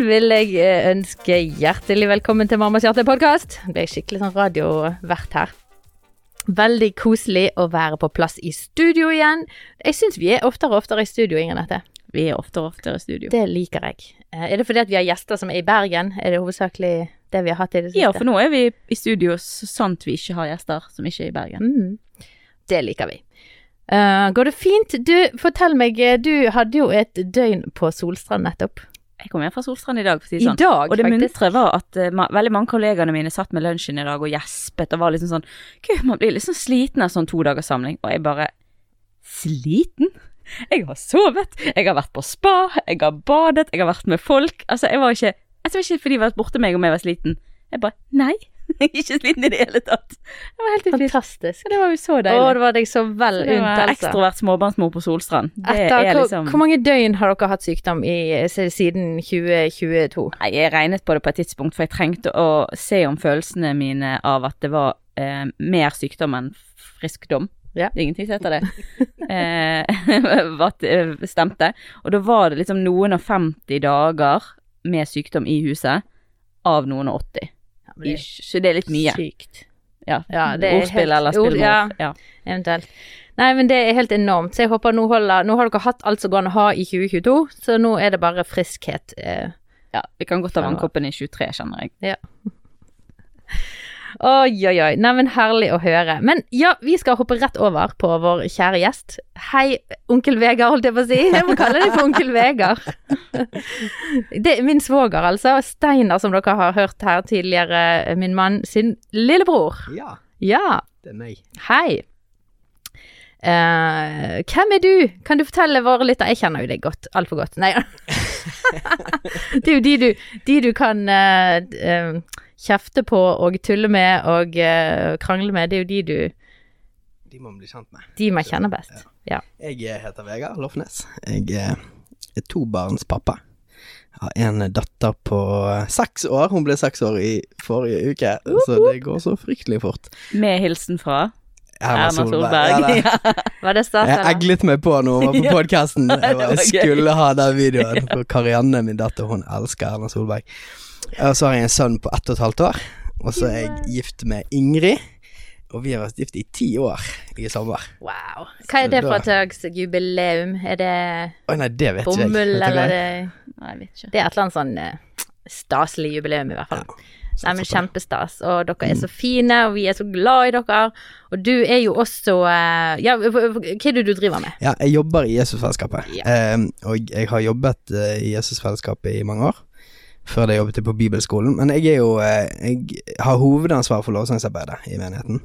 Vil jeg eh, ønske hjertelig velkommen til Mammas hjerte-podkast. Ble skikkelig sånn radiovert her. Veldig koselig å være på plass i studio igjen. Jeg syns vi er oftere og oftere i studio, Inger Nette. Vi er oftere og oftere i studio. Det liker jeg. Eh, Er det fordi at vi har gjester som er i Bergen? Er det hovedsakelig det vi har hatt i det siste? Ja, for nå er vi i studio så sant vi ikke har gjester som ikke er i Bergen. Mm. Det liker vi. Uh, går det fint? Du, fortell meg, du hadde jo et døgn på Solstrand nettopp. Jeg kom hjem fra Solstrand i dag, for å si det sånn. dag, Og det muntre var at uh, veldig mange kollegaene mine satt med lunsjen i dag og gjespet og var liksom sånn Gud, man blir liksom sliten av sånn to dagers samling. Og jeg bare Sliten? Jeg har sovet, jeg har vært på spa, jeg har badet, jeg har vært med folk. Altså, jeg var ikke Jeg tror ikke fordi jeg var borte meg om jeg var sliten. Jeg bare Nei, jeg er ikke sliten i det hele tatt. Det var helt fint. Fantastisk. Det var jo så Å, deilig. det var deg så vel unt, var altså. ekstrovert småbarnsmor på Solstrand. Det Etter, er hvor, liksom hvor mange døgn har dere hatt sykdom i, siden 2022? Nei, jeg regnet på det på et tidspunkt, for jeg trengte å se om følelsene mine av at det var eh, mer sykdom enn friskdom. Ja. Det er ingenting som heter det. eh, stemte. Og da var det liksom noen og 50 dager med sykdom i huset av noen og 80. Ja, det Ish, Så det er litt mye. sykt. Ja, Ja, det er Ordspill helt- eller ord- ja. Ja. Eventuelt. Nei, men det er helt enormt. Så jeg håper nå holder Nå har dere hatt alt som går an å ha i 2022, så nå er det bare friskhet. Eh. ja. Vi kan godt ta Ja. vannkoppen i 23, kjenner jeg. Oi, oi, oi. Nei, men herlig å høre. Men ja, vi skal hoppe rett over på vår kjære gjest. Hei, onkel Vegard, holdt jeg på å si. Jeg må kalle deg for onkel Vegard. Det er min svoger, altså. Steinar, som dere har hørt her tidligere. Min mann sin lillebror. Ja, Ja. det er meg. Hei. Uh, hvem er du? Kan du fortelle våre lyttere Jeg kjenner jo deg godt. Altfor godt. Nei. det er jo de du, de du kan uh, eh, kjefte på og tulle med og uh, krangle med. Det er jo de du De må man bli kjent med. De man kjenner best. Ja. Jeg heter Vegard Lofnes. Jeg er tobarnspappa. Jeg har en datter på seks år. Hun ble seks år i forrige uke, så det går så fryktelig fort. Med hilsen fra Erna Erna Solberg. Solberg. Ja. Var det starten? Jeg eglet meg på når hun var på Ja. podkasten. Jeg, jeg skulle ha den videoen. For Karianne, min datter, hun elsker Erna Solberg. Og så har jeg en sønn på ett og et halvt år. Og så er jeg gift med Ingrid. Og vi har vært gift i ti år i sommer. Wow. Hva er det for et slags jubileum? Er det oh, nei, det vet jeg. bomull, Vet eller er det Nei, jeg vet ikke. Det er et eller annet sånn eh, staselig jubileum, i hvert fall. Satser Nei, men. Kjempestas. Og dere er så fine, og vi er så glad i dere. Og du er jo også eh, Ja, hva er det du driver med? Ja, jeg jobber i Jesusfellesskapet. Ja. Eh, og jeg har jobbet eh, i Jesusfellesskapet i mange år. Før det jobbet jeg på bibelskolen. Men jeg er jo eh, Jeg har hovedansvar for lovsangsarbeidet i menigheten.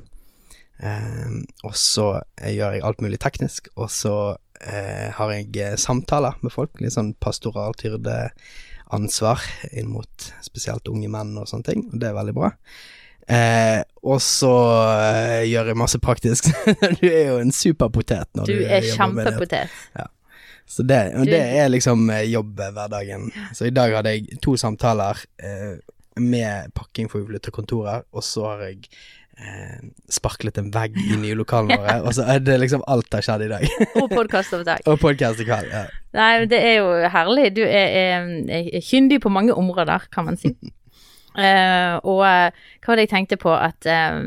Eh, og så gjør jeg alt mulig teknisk. Og så eh, har jeg samtaler med folk. Litt sånn pastoralt hyrdeansvar inn mot spesielt unge menn og sånne ting. Og det er veldig bra. Eh, og så eh, gjør jeg masse praktisk. du er jo en superpotet når Du du, er kjempepotet. Ja. Så det, og det er liksom eh, jobbhverdagen. Så i dag hadde jeg to samtaler eh, med pakking for uflyttede kontorer, og så har jeg eh, sparklet en vegg i nye lokalene våre, og så er det liksom alt har skjedd i dag. Og podkastopptak. og podkast i kveld. Ja. Nei, men det er jo herlig. Du er, er, er kyndig på mange områder, kan man si. uh, og eh, hva var det jeg tenkte på at eh,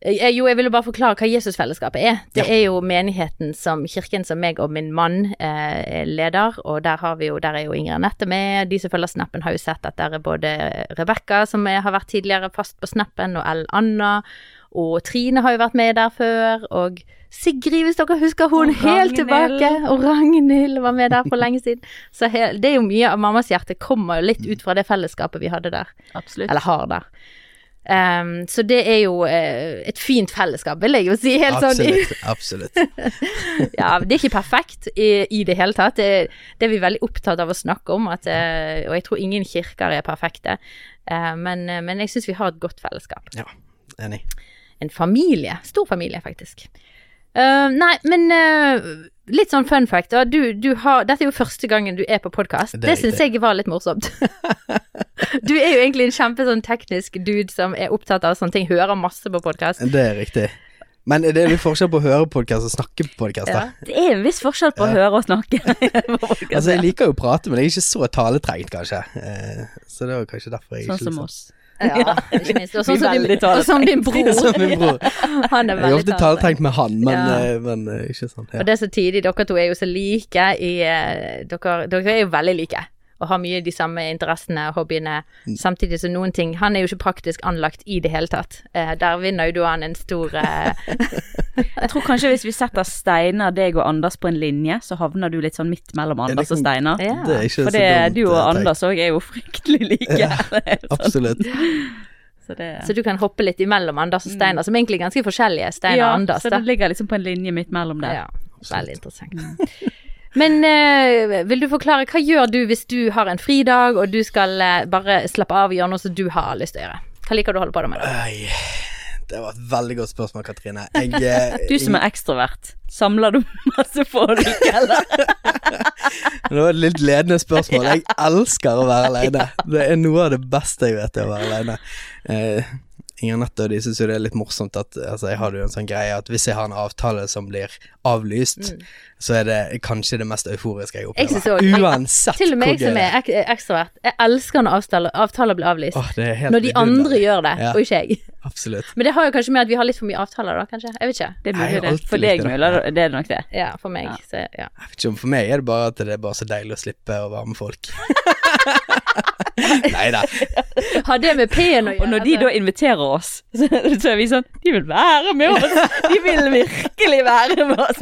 Jo, jeg ville bare forklare hva Jesusfellesskapet er. Det Ja. er jo menigheten som kirken som meg og min mann eh, er leder, og der, har vi jo, der er jo Ingrid Anette med. De som følger Snappen, har jo sett at der er både Rebekka, som er, har vært tidligere fast på Snappen, og Ellen Anna. Og Trine har jo vært med der før, og Sigrid, hvis dere husker hun, Og helt Ragnhild. tilbake. Og Ragnhild var med der for lenge siden. Så det er jo mye av mammas hjerte kommer jo litt ut fra det fellesskapet vi hadde der. Absolutt. Eller har der. Ehm, så det er jo uh, et fint fellesskap, vil jeg jo si. Helt sånn Absolutt. absolutt. ja, det er ikke perfekt i, i det hele tatt. Det, det er vi veldig opptatt av å snakke om, at, uh, og jeg tror ingen kirker er perfekte. Uh, men, men jeg syns vi har et godt fellesskap. Ja, enig. En familie. Stor familie, faktisk. Nei, men litt sånn fun fact. da. Du, du har, dette er jo første gangen du er på podkast. Det Det, syns jeg var litt morsomt. du er jo egentlig en kjempe sånn teknisk dude som er opptatt av sånne ting, hører masse på podkast. Det er riktig. Men det er litt forskjell på å høre podkast og snakke på podkast. Ja. Det er en viss forskjell på å høre og snakke. Altså, jeg liker jo å prate, men jeg er ikke så taletrengt, kanskje. Eh, så det var kanskje derfor jeg Sånn ikke som liksom- oss. Ja, ikke minst. Og sånn som din, veldig din bror. Han er Jeg har veldig ofte taletrengt med han, men, Ja. eh, men eh, ikke sånn. Ja. Og det er så tidlig, dere to er jo så like i eh, dere, dere er jo veldig like. Og har mye de samme interessene og hobbyene. Mm. Samtidig som noen ting Han er jo ikke praktisk anlagt i det hele tatt. Eh, der vinner jo du han en stor eh, Jeg tror kanskje hvis vi setter Steinar, deg og Anders på en linje, så havner du litt sånn midt mellom Anders og kan- Steinar. Ja. Det er ikke For så det, dumt. du og eh. Anders òg er jo fryktelig like. Er sånn. Absolutt. Så det, Så du kan hoppe litt imellom Anders og Steinar, som egentlig er ganske forskjellige. Steinar ja, og Anders. så da. det ligger liksom på en linje midt mellom der. Ja, veldig interessant. Men eh, vil du forklare, hva gjør du hvis du har en fridag, og du skal eh, bare slappe av og gjøre noe som du har lyst til å gjøre? Hva liker du å holde på med? da? Øy, det var et veldig godt spørsmål, Katrine. Jeg, eh, Du som er ekstrovert, samler du masse folk, eller? Det var et litt ledende spørsmål. Jeg elsker å være alene. Det er noe av det beste jeg vet, er å være alene. Eh, Inger Nette og de syns jo det er litt morsomt at altså, jeg har jo en sånn greie at hvis jeg har en avtale som blir avlyst, så er det kanskje det mest euforiske jeg opplever. Jeg synes opplever. også- Uansett Til og med jeg som er ek ekstrovert, jeg elsker når avtaler, avtaler blir avlyst. Oh, det er helt når de andre gjør det, Ja. og ikke jeg. Absolutt. Men det har jo kanskje med at vi har litt for mye avtaler, da, kanskje. Jeg vet ikke. Det er jeg mulig det. For deg, det. Det er nok det. Ja, for meg. Ja. Så, ja. Jeg vet ikke om For meg er det bare at det er bare så deilig å slippe å være med folk. Nei da. Har det med P-en å gjøre? Og når de da inviterer oss, så, så er vi sånn De vil være med oss! De vil virkelig være med oss!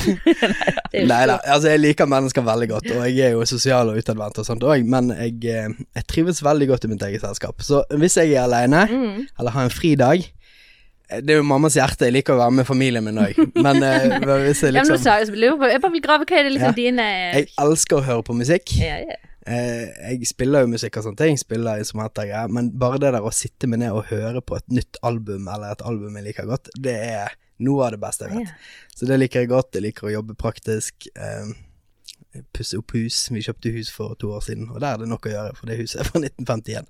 Nei da. Altså, jeg liker mennesker veldig godt, og jeg er jo sosial og utadvendt og sånt òg, men jeg, eh, jeg trives veldig godt i mitt eget selskap. Så hvis jeg er aleine, Mm. eller har en fridag eh, Det er jo mammas hjerte, jeg liker å være med familien min òg, men uh, hvis jeg Ja, men nå liksom jeg bare vil grave, hva er det liksom Ja. dine Jeg elsker å høre på musikk. ja, ja. Eh, jeg spiller jo musikk og sånne ting, spiller instrumenter og greier, men bare det der å sitte meg ned og høre på et nytt album, eller et album jeg liker godt, det er noe av det beste jeg vet. Så det liker jeg godt. Jeg liker å jobbe praktisk. Eh, pusse opp hus. Vi kjøpte hus for to år siden, og der er det nok å gjøre, for det huset er fra 1951.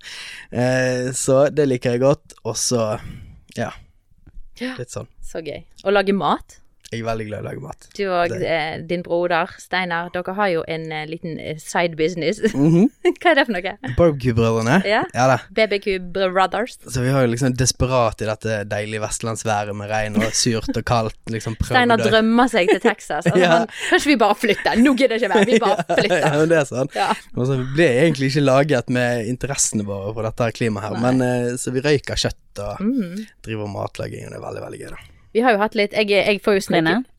Eh, så det liker jeg godt. Og så, ja, Ja. litt sånn. Så gøy. Å lage mat. Jeg er veldig glad i å lage mat. Du og eh, din broder Steinar, dere har jo en eh, liten eh, side business. Mhm. Hva er det for noe? Barbecue-brødrene. Ja. ja da. BBQ Brothers. Så vi har jo liksom desperat i dette deilige vestlandsværet med regn og surt og kaldt. Liksom prøvd Steinar drømmer seg til Texas. Altså, Ja. han, kanskje vi bare flytter? Nå gidder jeg ikke mer, vi bare ja, flytter. men det er sånn. Ja. Og så ble jeg egentlig ikke laget med interessene våre for dette klimaet her, men eh, så vi røyker kjøtt og Mhm. driver matlaging, og det er veldig, veldig gøy, da. Vi har jo hatt litt Jeg, jeg får jo snakke Trine,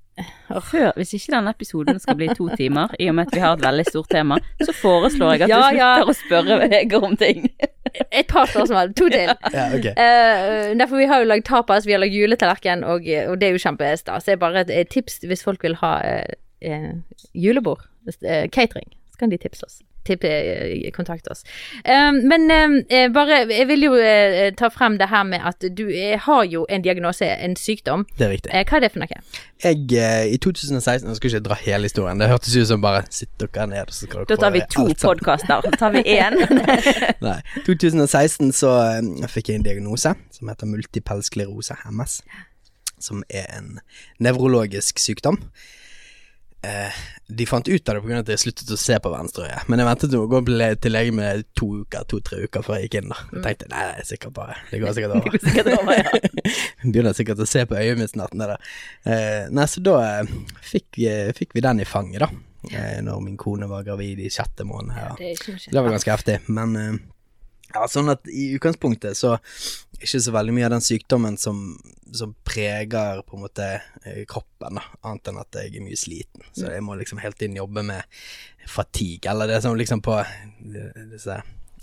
før, hvis ikke denne episoden skal bli to timer, i og med at vi har et veldig stort tema, så foreslår jeg at Ja, du ja. slutter å spørre Vegard om ting. et par spørsmål. To til. Ja, okay. uh, derfor vi har jo lagd tapas, vi har lagd juletallerken, og, og det er jo kjempestas. Det er bare et, et tips hvis folk vil ha uh, eh, julebord, eh, catering, så kan de tipse oss. Eh, oss. Eh, men eh, bare, jeg vil jo eh, ta frem det her med at du eh, har jo en diagnose, en sykdom. Det er riktig. Hva er det for noe? Jeg, i 2016 Jeg skal ikke dra hele historien, det hørtes ut som bare Sitt dere ned, og så skal dere Da tar vi to podkaster. Tar vi én. Nei. 2016 så fikk jeg en diagnose som heter multipel sklerose, MS. Som er en nevrologisk sykdom. Eh, de fant ut av det pga. at jeg sluttet å se på venstreøyet. Men jeg ventet å gå til lege med to uker, to-tre uker før jeg gikk inn. da Jeg tenkte nei, det er sikkert bare Det går sikkert over. Sikkert over, ja. Begynner sikkert å se på øyet mitt snart. Der. Eh, nei, så da eh, fikk, eh, fikk vi den i fanget, da. Eh, når min kone var gravid i sjette måned. Ja. Det, Det var ganske heftig, men eh, ja, sånn at i utgangspunktet så ikke så veldig mye av den sykdommen som, som preger på en måte eh, kroppen, da, annet enn at jeg er mye sliten. Så jeg må liksom hele tiden jobbe med fatigue, eller det som liksom på disse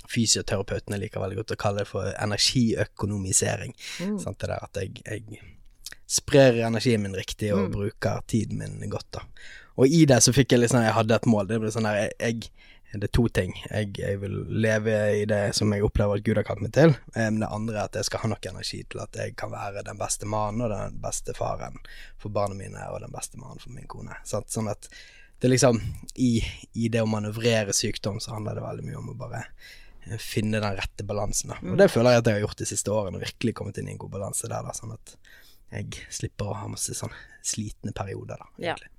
fysioterapeutene liker veldig godt å kalle det for energiøkonomisering. Mm. Sant, det der at jeg, jeg sprer energien min riktig og Mm. bruker tiden min godt, da. Og i det så fikk jeg liksom Jeg hadde et mål. Det ble sånn der jeg, jeg det er to ting. Jeg, jeg vil leve i det som jeg opplever at Gud har kalt meg til. Men det andre er at jeg skal ha nok energi til at jeg kan være den beste mannen og den beste faren for barna mine og den beste mannen for min kone. Sånn at det liksom i, I det å manøvrere sykdom så handler det veldig mye om å bare eh, finne den rette balansen. Da. Og det føler jeg at jeg har gjort de siste årene. Virkelig kommet inn i en god balanse der. Da, sånn at jeg slipper å ha masse sånn slitne perioder, da. Ja. egentlig. Så.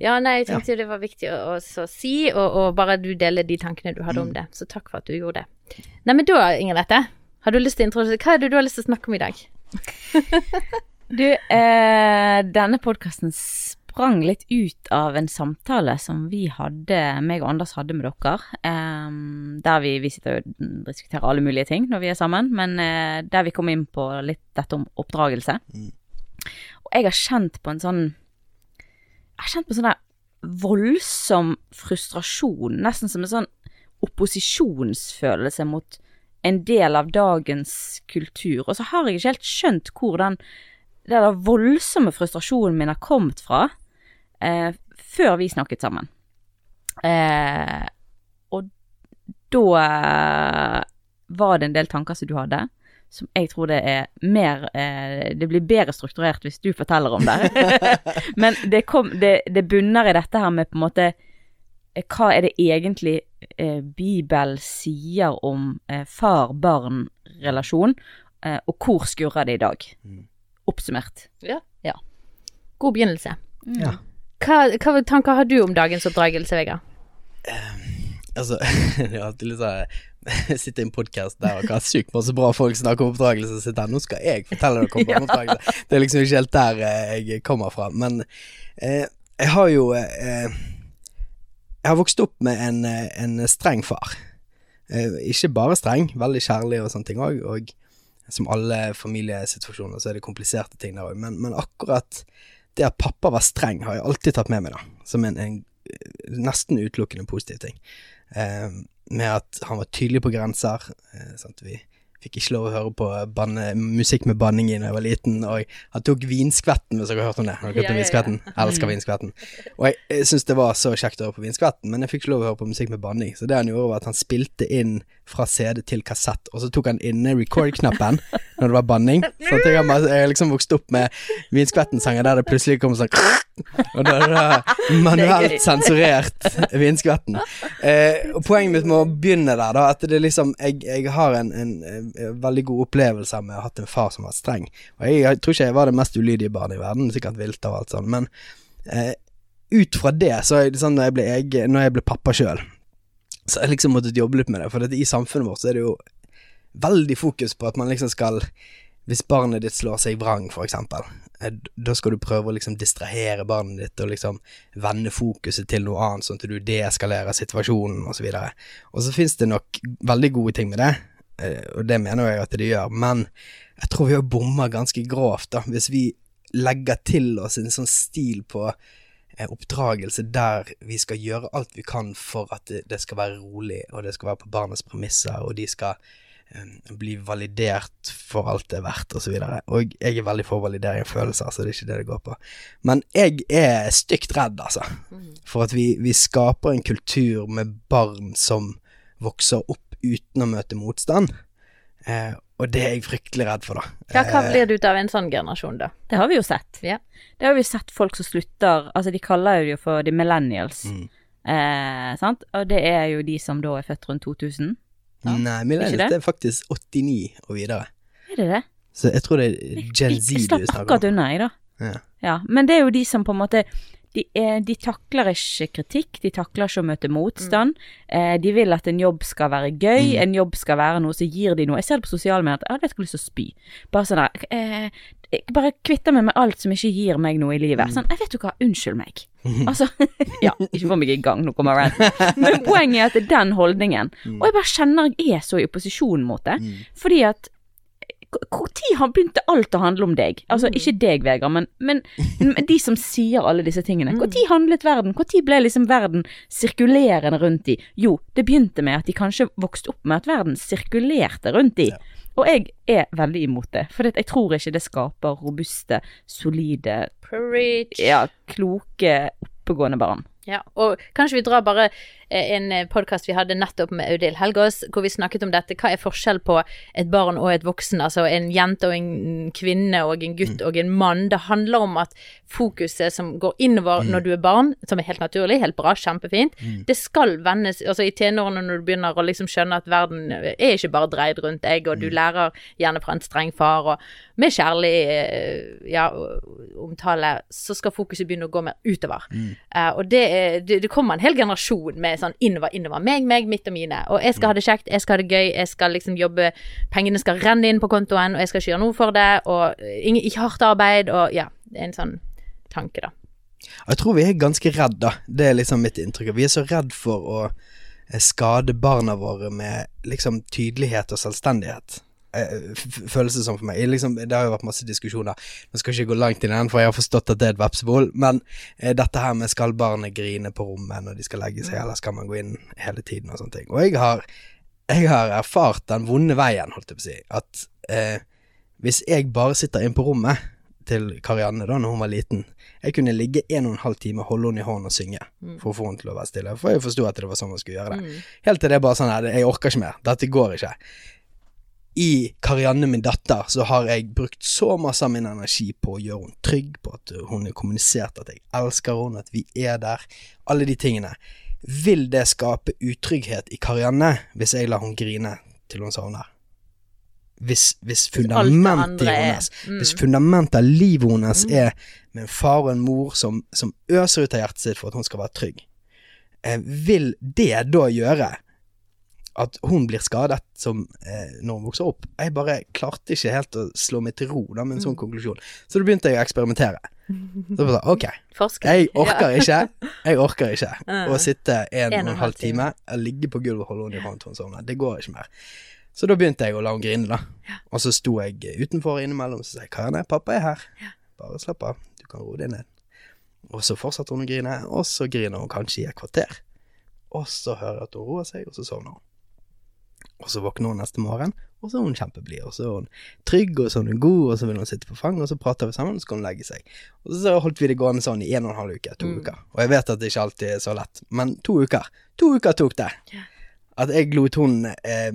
Ja, nei, jeg tenkte det var viktig å, å si, og, og bare du deler de tankene du hadde om det. Så takk for at du gjorde det. Nei, men da, Inger Dette, har du lyst til å introdusere Hva er det du har lyst til å snakke om i dag? Du, eh, denne podkasten sprang litt ut av en samtale som vi hadde, meg og Anders hadde med dere. Eh, der vi, vi sitter og diskuterer alle mulige ting når vi er sammen, men eh, der vi kom inn på litt dette om oppdragelse. Mm. Og jeg har kjent på en sånn Jeg har kjent på sånn der voldsom frustrasjon, nesten som en sånn opposisjonsfølelse mot en del av dagens kultur. Og så har jeg ikke helt skjønt hvor den, den voldsomme frustrasjonen min har kommet fra, eh, før vi snakket sammen. Eh, og da eh, var det en del tanker som du hadde, som jeg tror det er mer eh, Det blir bedre strukturert hvis du forteller om det. Men det, kom, det, det bunner i dette her med på en måte eh, Hva er det egentlig eh, Bibelen sier om eh, far-barn-relasjon, eh, og hvor skurrer det i dag? Mm. Oppsummert. God begynnelse. Ja. Hva, hva tanker har du om dagens oppdragelse, Vegard? Altså, det er alltid litt sånn jeg sitter i en podkast der og har sykt masse bra folk snakker om oppdragelse, sitter her. Nå skal jeg fortelle dere om oppdragelse. Det er liksom ikke helt der eh, jeg kommer fra. Men eh, jeg har jo eh, Jeg har vokst opp med en, eh, en streng far. Eh, ikke bare streng, veldig kjærlig og sånne ting òg. Og som alle familiesituasjoner så er det kompliserte ting der òg. Men, men akkurat det at pappa var streng, har jeg alltid tatt med meg, da. Som en, en nesten utelukkende positiv ting. Eh, med at han var tydelig på grenser. Eh, sant? Vi fikk ikke lov å høre på banne, musikk med banning i da jeg var liten. Og han tok vinskvetten, hvis dere har hørt om det. Har dere hørt om vinskvetten? ja, ja. ja. Elsker vinskvetten. Og jeg, jeg syns det var så kjekt å høre på vinskvetten, men jeg fikk ikke lov å høre på musikk med banning. Så det han gjorde, var at han spilte inn fra CD til kassett, og så tok han inne record-knappen når det var banning. Så jeg, har, jeg har liksom vokst opp med vinskvetten-sanger der det plutselig kom sånn Og da er det manuelt sensurert vinskvetten. Eh, og poenget mitt med å begynne der, da, at det liksom Jeg, jeg har en, en, en veldig god opplevelse med å ha hatt en far som var streng. Og jeg, jeg tror ikke jeg var det mest ulydige barnet i verden, sikkert vilt og alt sånt, men eh, ut fra det, så det sånn når jeg ble, jeg, når jeg ble pappa sjøl, så jeg liksom måttet jobbe litt med det. For dette, i samfunnet vårt så er det jo veldig fokus på at man liksom skal Hvis barnet ditt slår seg vrang, for eksempel, eh, da skal du prøve å liksom distrahere barnet ditt og liksom vende fokuset til noe annet, sånn at du deeskalerer situasjonen, og så videre. Og så finnes det nok veldig gode ting med det, eh, og det mener jeg at det gjør, men jeg tror vi har bomma ganske grovt, da, hvis vi legger til oss en sånn stil på oppdragelse der vi skal gjøre alt vi kan for at det, skal være rolig, og det skal være på barnets premisser, og de skal eh, bli validert for alt det er verdt, og så. Og jeg er veldig for validering av følelser, så det er ikke det det går på. Men jeg er stygt redd, altså, for at vi, vi skaper en kultur med barn som vokser opp uten å møte motstand. Eh, og det er jeg fryktelig redd for, da. Ja, hva Eh, blir det ut av en sånn generasjon, da? Det har vi jo sett. Ja. Det har vi sett folk som slutter Altså, de kaller jo for de millennials. Mm. Eh, sant? Og det er jo de som da er født rundt 2000. Ja. Nei, millennials det? det er faktisk 89 og videre. Er det det? Så jeg tror det er Gen Z Jeg du slapp snakker akkurat unna, jeg, da. Ja. Ja, men det er jo de som på en måte de, eh, de takler ikke kritikk, de takler ikke å møte motstand. Eh, de vil at en jobb skal være gøy, Mm. en jobb skal være noe som gir de noe. Jeg ser det på sosiale medier at jeg hadde ikke lyst til å spy. Bare sånn der eh, jeg Bare kvitter meg med alt som ikke gir meg noe i livet. Mm. Sånn, jeg vet du hva, unnskyld meg. Altså, ja, ikke få meg i gang, nå kommer ranten. Men poenget er at det er den holdningen. Mm. Og jeg bare kjenner jeg er så i opposisjon mot det. Fordi at når begynte alt å handle om deg? Altså ikke deg, Vegard, men, men, men de som sier alle disse tingene. Når handlet verden? Når ble liksom verden sirkulerende rundt de? Jo, det begynte med at de kanskje vokste opp med at verden sirkulerte rundt de. Ja. Og jeg er veldig imot det, for jeg tror ikke det skaper robuste, solide, ja, kloke, oppegående barn. Ja, og kanskje vi drar bare en podkast vi hadde nettopp med Audhild Helgaas, hvor vi snakket om dette. Hva er forskjell på et barn og et voksen? Altså en jente og en kvinne og en gutt og en mann. Det handler om at fokuset som går innover når du er barn, som er helt naturlig, helt bra, kjempefint, det skal vendes Altså i tenårene når du begynner å liksom skjønne at verden er ikke bare dreid rundt deg, og du lærer gjerne fra en streng far, og med kjærlig eh, ja, omtale, så skal fokuset begynne å gå mer utover. Eh, og det, er, det, det kommer en hel generasjon med sånn innover, innover. Meg, meg, mitt og mine. Og jeg skal ha det kjekt, jeg skal ha det gøy, jeg skal liksom jobbe Pengene skal renne inn på kontoen, og jeg skal ikke gjøre noe for det, og ingen, ikke hardt arbeid, og ja. Det er en sånn tanke, da. Jeg tror vi er ganske redd, da. Det er liksom mitt inntrykk. Vi er så redd for å skade barna våre med liksom tydelighet og selvstendighet. Eh, Føles det som for meg. Liksom, det har jo vært masse diskusjoner. Nå skal ikke gå langt i den, for jeg har forstått at det er et vepsebol. Men eh, dette her med skal barnet grine på rommet når de skal legge seg, eller skal man gå inn hele tiden og sånne ting. Og jeg har, jeg har erfart den vonde veien, holdt jeg på å si. At eh, hvis jeg bare sitter inne på rommet til Karianne da når hun var liten. Jeg kunne ligge en og en halv time, holde henne i hånden og synge for å få henne til å være stille. For jeg forsto at det var sånn man skulle gjøre det. Helt til det er bare sånn her, jeg orker ikke mer. Dette går ikke. I Karianne, min datter, så har jeg brukt så masse av min energi på å gjøre henne trygg, på at hun har kommunisert at jeg elsker henne, at vi er der. Alle de tingene. Vil det skape utrygghet i Karianne hvis jeg lar hun grine til hun sovner? Hvis, hvis fundamentet hennes mm. Hvis fundamentet av livet hennes er med en far og en mor som, som øser ut av hjertet sitt for at hun skal være trygg, eh, vil det da gjøre at hun blir skadet som eh, når hun vokser opp? Jeg bare klarte ikke helt å slå meg til ro da med en sånn konklusjon. Så da begynte jeg å eksperimentere. Så bare, ok, jeg orker ikke Jeg orker ikke Mm. å sitte en, og en halv time, ligge på gulvet og holde henne i hånden til hun sovner. Det går ikke mer. Så da begynte jeg å la henne grine, da. Og så sto jeg utenfor innimellom og sa jeg, Karianne, pappa er her. Bare slapp av, du kan roe deg ned. Og så fortsatte hun å grine, og så griner hun kanskje i et kvarter. Og så hører jeg at hun roer seg, og så sovner hun. Og så våkner hun neste morgen, og så er hun kjempeblid, og så er hun trygg, og så er hun god, og så vil hun sitte på fanget, og så prater vi sammen, og så skal hun legge seg. Og så holdt vi det gående sånn i en og en halv uke, to uker. Og jeg vet at det ikke alltid er så lett, men to uker. To uker tok det. At jeg lot hun eh,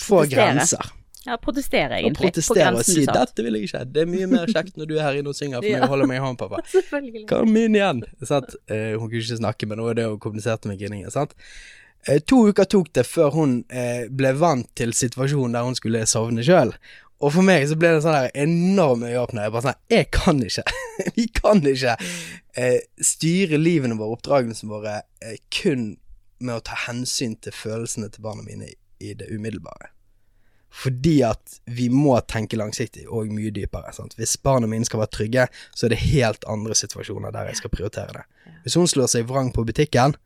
få grenser. Ja, protestere, egentlig. på protestere og si 'dette vil jeg ikke'. Det er mye mer kjekt når du er her inne og synger for meg Ja. og holder meg i hånden, pappa. Selvfølgelig. Kom inn igjen. Sant? Eh, hun kunne ikke snakke, men det var det hun kommuniserte med grinningen. Sant? Eh, to uker tok det før hun eh, ble vant til situasjonen der hun skulle sovne sjøl. Og for meg så ble det en sånn der enorm øyeåpner. Jeg bare sånn Jeg kan ikke. Vi kan ikke eh, styre livene våre, oppdragelsene våre, eh, kun med å ta hensyn til følelsene til barna mine i, i det umiddelbare. Fordi at vi må tenke langsiktig og mye dypere. Sant? Hvis barna mine skal være trygge, så er det helt andre situasjoner der jeg skal prioritere det. Hvis hun slår seg vrang på butikken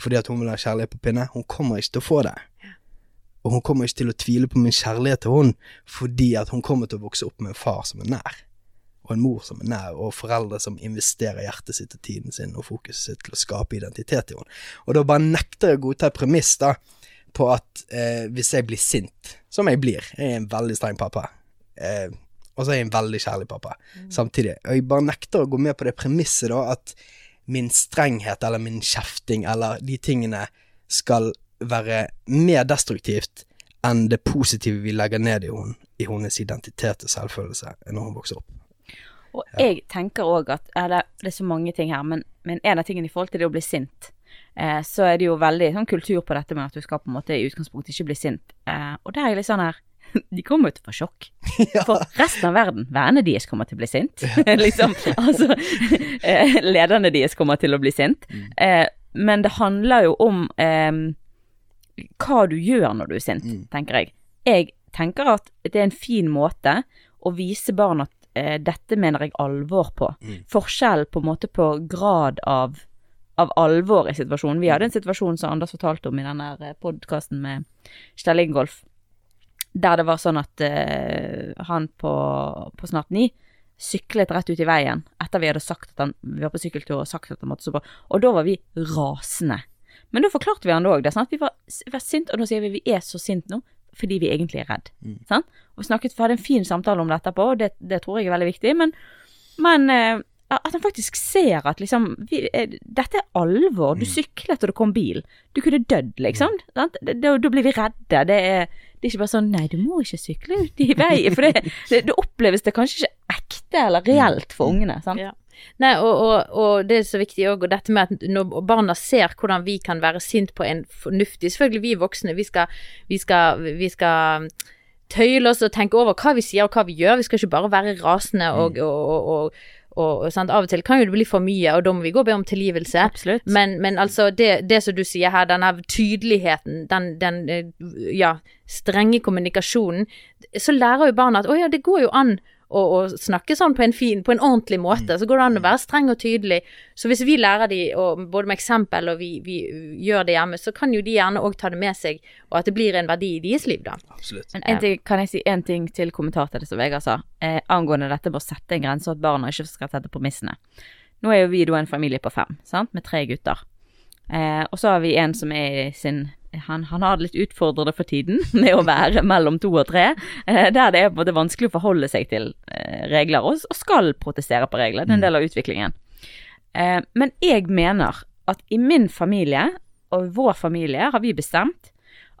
fordi at hun vil ha kjærlighet på pinne, hun kommer ikke til å få det. Og hun kommer ikke til å tvile på min kjærlighet til hun fordi at hun kommer til å vokse opp med en far som er nær. Og en mor som er nær, og foreldre som investerer hjertet sitt og tiden sin og fokuset sitt til å skape identitet i henne. Og da bare nekter jeg å godta et premiss da, på at eh, hvis jeg blir sint, som jeg blir Jeg er en veldig streng pappa. Eh, og så er jeg en veldig kjærlig pappa samtidig. Og jeg bare nekter å gå med på det premisset da at min strenghet eller min kjefting eller de tingene skal være mer destruktivt enn det positive vi legger ned i henne, i hennes identitet og selvfølelse når hun vokser opp. Og jeg tenker òg at eller, Det er så mange ting her, men, men en av tingene i forhold til det å bli sint, eh, så er det jo veldig sånn kultur på dette med at du skal på en måte i utgangspunktet ikke bli sint. Eh, og der er jeg litt sånn her De kommer jo til å få sjokk. For resten av verden, vennene deres kommer til å bli sint. liksom, altså eh, Lederne deres kommer til å bli sint. Eh, men det handler jo om eh, hva du gjør når du er sint, tenker jeg. Jeg tenker at det er en fin måte å vise barn at eh, dette mener jeg alvor på. Forskjell på en måte på grad av, av alvor i situasjonen. Vi hadde en situasjon som Anders fortalte om i denne podkasten med Kjell Ingolf, der det var sånn at uh, han på, på snart ni syklet rett ut i veien etter vi hadde sagt at han Vi var på sykkeltur og sagt at han måtte på, og da var vi rasende. Men da forklarte vi han det òg. Sånn at vi var, var sint, og nå sier vi vi er så sint nå fordi vi egentlig er redd. Sant? Og snakket, vi hadde en fin samtale om det etterpå, og det, det tror jeg er veldig viktig. Men, men eh, at han faktisk ser at liksom vi, eh, Dette er alvor. Du syklet og det kom bil. Du kunne dødd, liksom. Da, da da blir vi redde. Det er, det er ikke bare sånn Nei, du må ikke sykle ut i veien. For det, det, det oppleves det kanskje ikke ekte eller reelt for ungene. Sant? Ja. Nei, og, og, og det er så viktig òg, og dette med at når barna ser hvordan vi kan være sint på en fornuftig Selvfølgelig, vi voksne, vi skal, vi skal, vi skal tøyle oss og tenke over hva vi sier og hva vi gjør. Vi skal ikke bare være rasende og, og, og, og? Av og til kan jo det bli for mye, og da må vi gå og be om tilgivelse. Men, men altså, det, det som du sier her, denne tydeligheten, den, den eh, ja, strenge kommunikasjonen, så lærer jo barna at å ja, det går jo an å, og snakke sånn på en fin, på en ordentlig måte. Så går det an å være streng og tydelig. Så hvis vi lærer de, og både med eksempel og vi, vi gjør det hjemme, så kan jo de gjerne òg ta det med seg, og at det blir en verdi i deres liv, da. Absolutt. Men en ting, kan jeg si en ting til kommentar til det som Vegard sa, eh, angående dette med å sette en grense, og at barna ikke skal sette premissene. Nå er jo vi da en familie på fem, sant, med tre gutter. Eh, og så har vi en som er i sin han, han har det litt utfordrende for tiden med å være mellom to og tre, eh, der det er på en måte vanskelig å forholde seg til eh, regler, og, og skal protestere på regler. Det er en del av utviklingen. Eh, men jeg mener at i min familie, og vår familie, har vi bestemt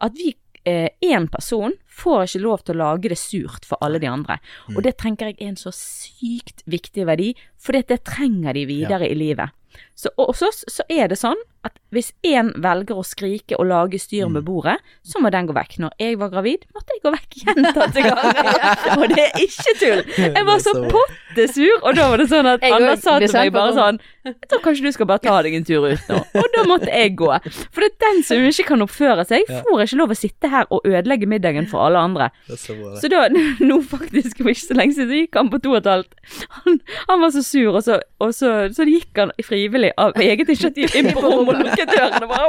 at vi én person får ikke lov til å lage det surt for alle de andre. Og det tenker jeg er en så sykt viktig verdi, for det, trenger de videre i livet. Så, hos oss så er det sånn at hvis én velger å skrike og lage styr med bordet, så må den gå vekk. Når jeg var gravid, måtte jeg gå vekk gjentatte ganger. og det er ikke tull. Jeg var så pottesur, og da var det sånn at Anna sa til meg bare sånn Jeg tror kanskje du skal bare ta deg en tur ut nå. Og da måtte jeg gå. For det er den som ikke kan oppføre seg, får ikke lov å sitte her og ødelegge middagen for alle andre. Så. Så da, nå faktisk for ikke så lenge siden, gikk han på to og et halvt. Han, han var så sur, og så, og så, så gikk han frivillig av eget initiativ inn på rommet og lukket dørene. bare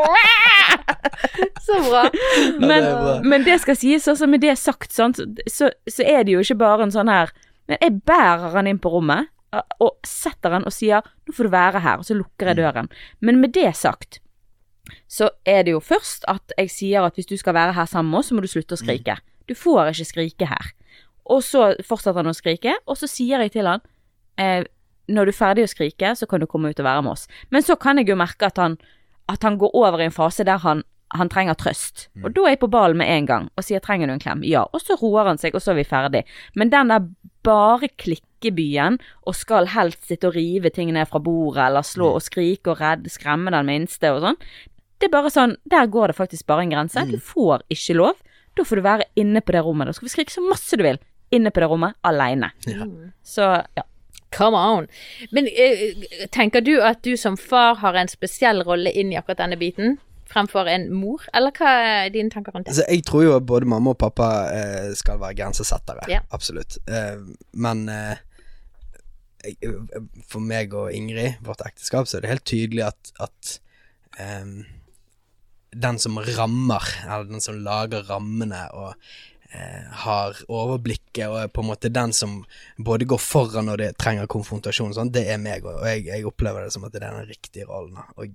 Så bra. men, det er bra. men det skal sies, altså med det sagt, sånn, så, så er det jo ikke bare en sånn her Men jeg bærer han inn på rommet og setter han og sier 'nå får du være her', og så lukker jeg døren. Men med det sagt, så er det jo først at jeg sier at hvis du skal være her sammen med oss, så må du slutte å skrike. Du får ikke skrike her. Og så fortsetter han å skrike, og så sier jeg til han eh, når du er ferdig å skrike, så kan du komme ut og være med oss. Men så kan jeg jo merke at han, at han går over i en fase der han, han trenger trøst. Og da er jeg på ballen med en gang og sier 'trenger du en klem'? Ja. Og så roer han seg, og så er vi ferdig. Men den der bare klikkebyen og skal helst sitte og rive ting ned fra bordet eller slå og skrike og redde, skremme den minste og sånn, det er bare sånn Der går det faktisk bare en grense. Du får ikke lov. Da får du være inne på det rommet. Da skal vi skrike så masse du vil. Inne på det rommet, aleine. Ja. Så ja. Come on. Men uh, tenker du at du som far har en spesiell rolle inn i akkurat denne biten? Fremfor en mor, eller hva er dine tanker rundt det? Altså, jeg tror jo at både mamma og pappa uh, skal være grensesettere. Ja. Absolutt. Uh, men for meg og Ingrid, vårt ekteskap, så er det helt tydelig at, at um, den som rammer, eller den som lager rammene og har overblikket og er på en måte den som både går foran når det trenger konfrontasjon, sånn, det er meg, og jeg, jeg opplever det som at det er den riktige rollen. Og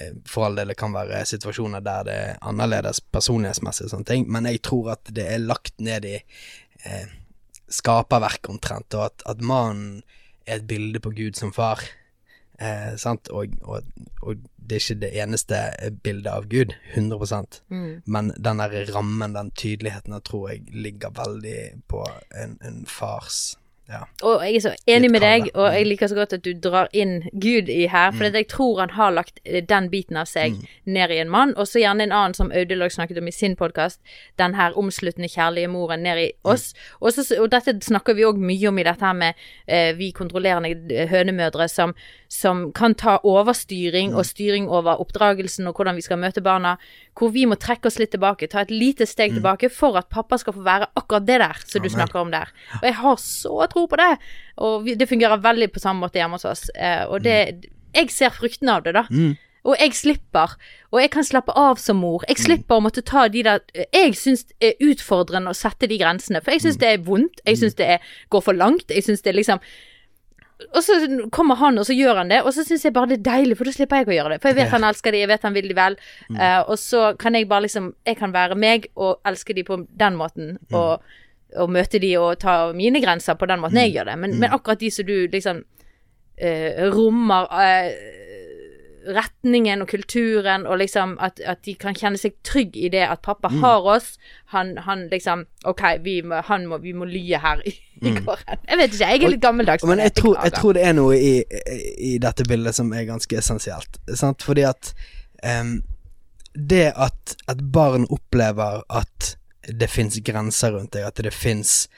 eh, for all del det kan være situasjoner der det er annerledes personlighetsmessig sånne ting, men jeg tror at det er lagt ned i eh, skaperverket omtrent, og at, at mannen er et bilde på Gud som far. Eh, sant? Og, og, og det er ikke det eneste bildet av Gud, 100 Mm. men den der rammen, den tydeligheten, der tror jeg ligger veldig på en, en fars Ja. Og jeg er så enig med deg, og jeg liker så godt at du drar inn Gud i her, for jeg tror han har lagt eh, den biten av seg ned i en mann, og så gjerne en annen som Audelog snakket om i sin podkast, den her omsluttende kjærlige moren ned i oss. Og, Også, og dette snakker vi òg mye om i dette her med eh, vi kontrollerende hønemødre som, som kan ta overstyring og styring over oppdragelsen og hvordan vi skal møte barna, hvor vi må trekke oss litt tilbake, ta et lite steg tilbake for at pappa skal få være akkurat det der som du snakker om der. Og jeg har så tro på det, og vi, det fungerer veldig på samme måte hjemme hos oss. Eh, og det Jeg ser fruktene av det, da. Mm. Og jeg slipper. Og jeg kan slappe av som mor. Jeg slipper å måtte ta de der Jeg syns det er utfordrende å sette de grensene, for jeg syns det er vondt. Jeg syns det er, går for langt. Jeg syns det er liksom og så kommer han, og så gjør han det, og så syns jeg bare det er deilig, for da slipper jeg å gjøre det. For jeg vet han elsker de, jeg vet han vil de vel. Eh, og så kan jeg bare liksom Jeg kan være meg og elske de på den måten, og, og møte de og ta mine grenser på den måten jeg gjør det. Men, men akkurat de som du liksom uh, rommer eh, retningen og kulturen, og liksom at, at de kan kjenne seg trygg i det at pappa Mm. har oss. Han, han liksom OK, vi må, han må, vi må lye her i, i Mm. gården. Jeg vet ikke, jeg er litt gammeldags. Men jeg tror, jeg tror det er noe i, i dette bildet som er ganske essensielt. Sant? Fordi at um, det at et barn opplever at det fins grenser rundt deg, at det fins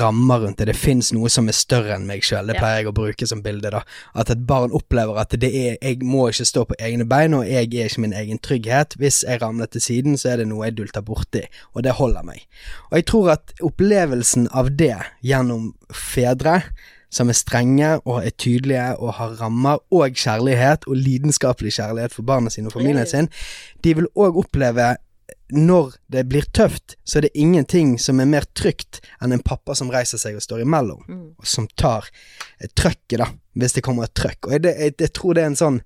rammer rundt deg, det fins noe som er større enn meg sjøl. Det pleier jeg å bruke som bilde. da At et barn opplever at det er Jeg må ikke stå på egne bein, og jeg er ikke min egen trygghet. Hvis jeg ramler til siden, så er det noe jeg dulter borti, og det holder meg. Og jeg tror at opplevelsen av det gjennom fedre som er strenge og er tydelige og har rammer og kjærlighet og lidenskapelig kjærlighet for barna sine og familien sin, de vil òg oppleve når det blir tøft, så er det ingenting som er mer trygt enn en pappa som reiser seg og står imellom, Mm. og som tar eh, trøkket, da, hvis det kommer et trøkk. Og jeg, jeg, jeg tror det er en sånn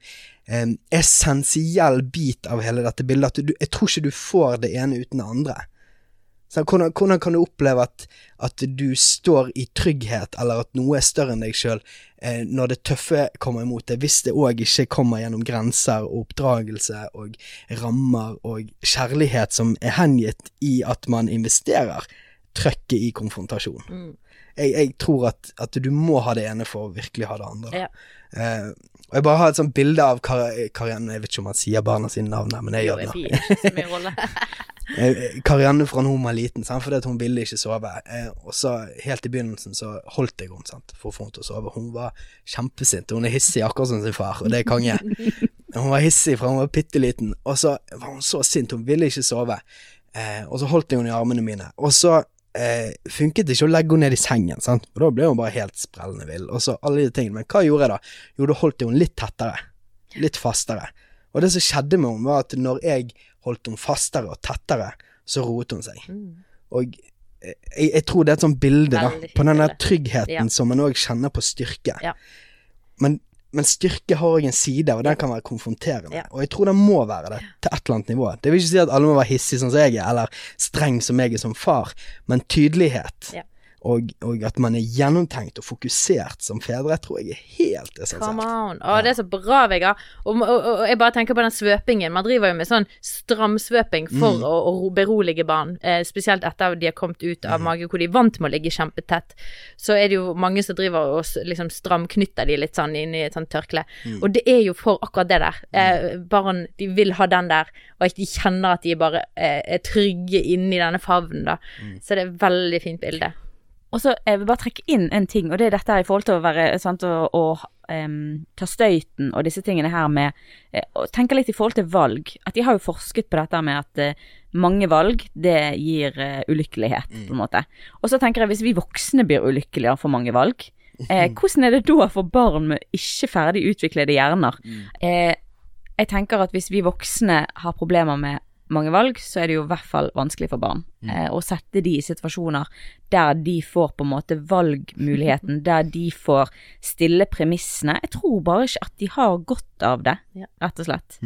eh, essensiell bit av hele dette bildet, at du, jeg tror ikke du får det ene uten det andre. Så hvordan, hvordan kan du oppleve at, at du står i trygghet, eller at noe er større enn deg sjøl, eh, når det tøffe kommer imot deg, hvis det òg ikke kommer gjennom grenser og oppdragelse og rammer og kjærlighet som er hengitt i at man investerer trøkket i konfrontasjon. Mm. Jeg, jeg tror at, at du må ha det ene for å virkelig ha det andre. Ja. Uh, og jeg bare har et sånt bilde av Kar Karianne Jeg vet ikke om han sier barna sine navn her, men jeg gjør det. nå. Rolle. Eh, Karianne fra hun var liten, sant? fordi hun ville ikke sove. Uh, og så helt i begynnelsen så holdt jeg henne for å få henne til å sove. Hun var kjempesint. Hun er hissig akkurat som sin far, og det er konge. Hun var hissig fra hun var bitte liten, og så var hun så sint. Hun ville ikke sove. Uh, og så holdt jeg henne i armene mine. Og så eh, funket det ikke å legge henne ned i sengen, sant? for da ble hun bare helt sprellende vill. Og så alle de tingene. Men hva gjorde jeg da? Jo, da holdt jeg henne litt tettere. Litt fastere. Og det som skjedde med henne, var at når jeg holdt henne fastere og tettere, så roet hun seg. Mm. Og eh, jeg, jeg tror det er et sånt bilde da, på den der tryggheten Ja. som man òg kjenner på styrke. Ja. Men, men styrke har òg en side, og den kan være konfronterende. Ja. Og jeg tror den må være det, til et eller annet nivå. Det vil ikke si at alle må være hissige sånn som jeg er, eller streng som jeg er som far, men tydelighet. Ja. Og, og at man er gjennomtenkt og fokusert som fedre, tror jeg er helt Come essensielt. on. Å, det er så bra, Vegard. Og, og, og jeg bare tenker på den svøpingen. Man driver jo med sånn stramsvøping for Mm. å, å berolige barn. Eh, spesielt etter at de har kommet ut av Mm. mage, hvor de er vant med å ligge kjempetett. Så er det jo mange som driver og liksom stramknytter de litt sånn inn i et sånt tørkle. Mm. Og det er jo for akkurat det der. Eh, barn de vil ha den der, og de kjenner at de bare eh, er trygge inni denne favnen, da. Mm. Så det er et veldig fint bilde. Og så jeg vil bare trekke inn en ting, og det er dette her i forhold til å være sant, å, å um, ta støyten og disse tingene her med å Og tenke litt i forhold til valg. At de har jo forsket på dette med at uh, mange valg, det gir uh, ulykkelighet, på en måte. Og så tenker jeg hvis vi voksne blir ulykkelige av for mange valg, eh, hvordan er det da for barn med ikke ferdig utviklede hjerner? Eh, jeg tenker at hvis vi voksne har problemer med mange valg, så er det jo i hvert fall vanskelig for barn. Eh, å sette de i situasjoner der de får på en måte valgmuligheten, der de får stille premissene. Jeg tror bare ikke at de har godt av det, rett og slett.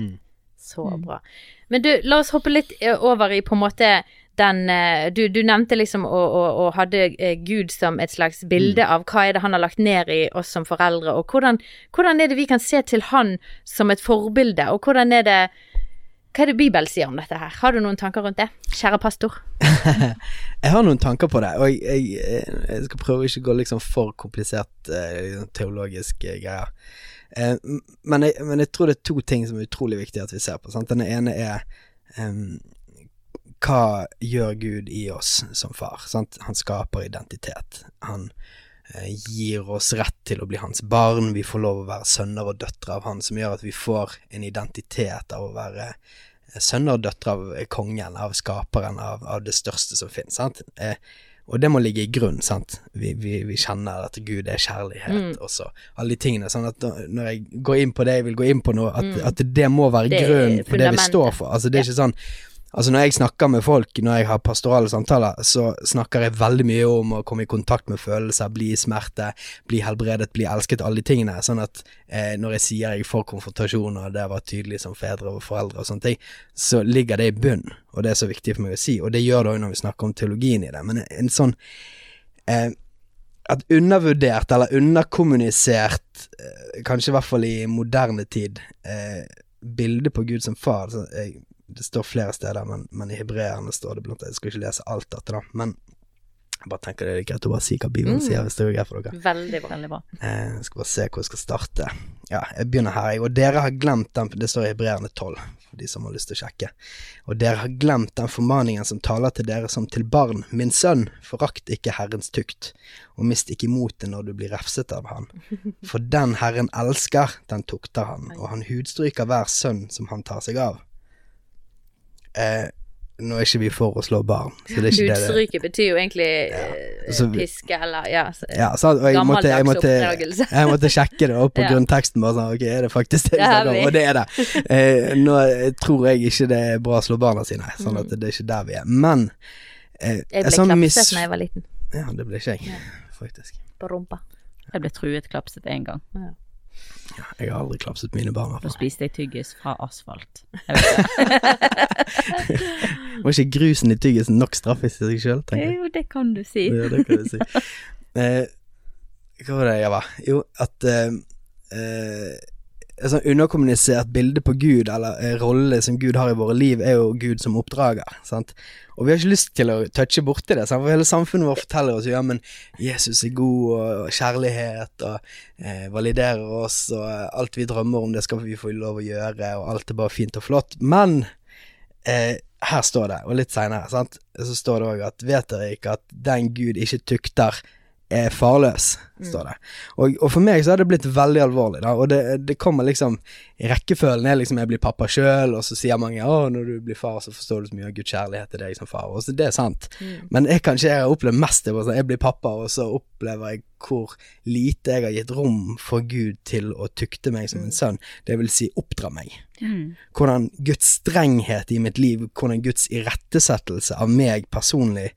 Så bra. Men du, la oss hoppe litt eh, over i på en måte den eh, Du, du nevnte liksom og, og, og hadde eh, Gud som et slags bilde av hva er det han har lagt ned i oss som foreldre, og hvordan, hvordan er det vi kan se til han som et forbilde, og hvordan er det Hva er det Bibelen sier om dette her? Har du noen tanker rundt det, kjære pastor? Jeg har noen tanker på det, og jeg, jeg, jeg skal prøve å ikke gå liksom for komplisert eh, teologisk eh, greier. Eh, men, jeg, men jeg tror det er to ting som er utrolig viktig at vi ser på. Sant? Den ene er hva gjør Gud i oss som far? Sant? Han skaper identitet. Han eh, gir oss rett til å bli hans barn. Vi får lov å være sønner og døtre av han, som gjør at vi får en identitet av å være eh, sønner og døtre av kongen, av skaperen, av, av det største som finnes. Sant? Eh, og det må ligge i grunn, sant. Vi, vi, vi kjenner at Gud er kjærlighet, også. Alle de tingene. Sånn at når- jeg går inn på det jeg vil gå inn på nå, at, at det må være Det grunnen for det vi står for. Altså, det er ikke sånn Altså Når jeg snakker med folk, når jeg har pastorale samtaler, så snakker jeg veldig mye om å komme i kontakt med følelser, bli i smerte, bli helbredet, bli elsket, alle de tingene. Sånn at eh, når jeg sier jeg får konfrontasjon, og det var tydelig som fedre og foreldre og sånne ting, så ligger det i bunn, og det er så viktig for meg å si. Og det gjør det òg når vi snakker om teologien i det. Men en, sånn eh, at undervurdert eller underkommunisert, eh, kanskje i hvert fall i moderne tid, eh, bilde på Gud som far. Så jeg, det står flere steder, men, men i hebreerne står det blant annet Jeg skal ikke lese alt dette, da, men jeg bare tenker det er greit å bare si hva Bibelen Mm. sier, hvis det er greit for dere. Veldig bra. Veldig bra. Eh, jeg skal bare se hvor jeg skal starte. Ja, jeg begynner her, jeg. Og dere har glemt den Det står i Hebreerne 12, for de som har lyst til å sjekke. Og dere har glemt den formaningen som taler til dere som til barn. Min sønn, forakt ikke Herrens tukt, og mist ikke motet når du blir refset av han. For den Herren elsker, den tukter han, og han hudstryker hver sønn som han tar seg av. Eh, nå er ikke vi for å slå barn, så det er ikke det det betyr jo egentlig ja. Så piske eller ja. så- ja, og jeg måtte, jeg, måtte, jeg måtte sjekke det opp på Ja. grunnteksten. Bare sånn, ok, er det faktisk det vi Det er snakker om? Og det er det. Eh, nå tror jeg ikke det er bra å slå barna sine, sånn at det er ikke der vi er. Men eh, Mm. Jeg ble sånn klapset mis- da jeg var liten. Ja, det ble ikke jeg, faktisk. På rumpa. Jeg ble truet klapset én gang. Jeg har aldri klapset mine barn. Nå spiste jeg tyggis fra asfalt. Var ikke grusen i tyggisen nok straff i seg sjøl, tenker jeg. Jo, det kan du si. Ja, det kan du si. Eh, hva var det jeg var? Jo, at eh, eh, Et sånn underkommunisert bilde på Gud, eller eh, rolle som Gud har i våre liv, er jo Gud som oppdrager. Sant? Og vi har ikke lyst til å touche borti det, for hele samfunnet vårt forteller oss ja, men Jesus er god, og kjærlighet, og eh, validerer oss, og eh, alt vi drømmer om, det skal vi få lov å gjøre, og alt er bare fint og flott. Men eh, her står det, og litt seinere, så står det òg at vet dere ikke at den Gud ikke tukter, er farløs, står det. Og, og for meg så har det blitt veldig alvorlig, da, og det, det kommer liksom Rekkefølgen er liksom jeg blir pappa sjøl, og så sier mange å, når du blir far, så forstår du så mye av Guds kjærlighet til deg som far, og så det er sant. Men jeg kanskje jeg har opplevd mest det, sånn, jeg blir pappa, og så opplever jeg hvor lite jeg har gitt rom for Gud til å tukte meg som en sønn, det vil si oppdra meg. Mm. hvordan Guds strenghet i mitt liv, hvordan Guds irettesettelse av meg personlig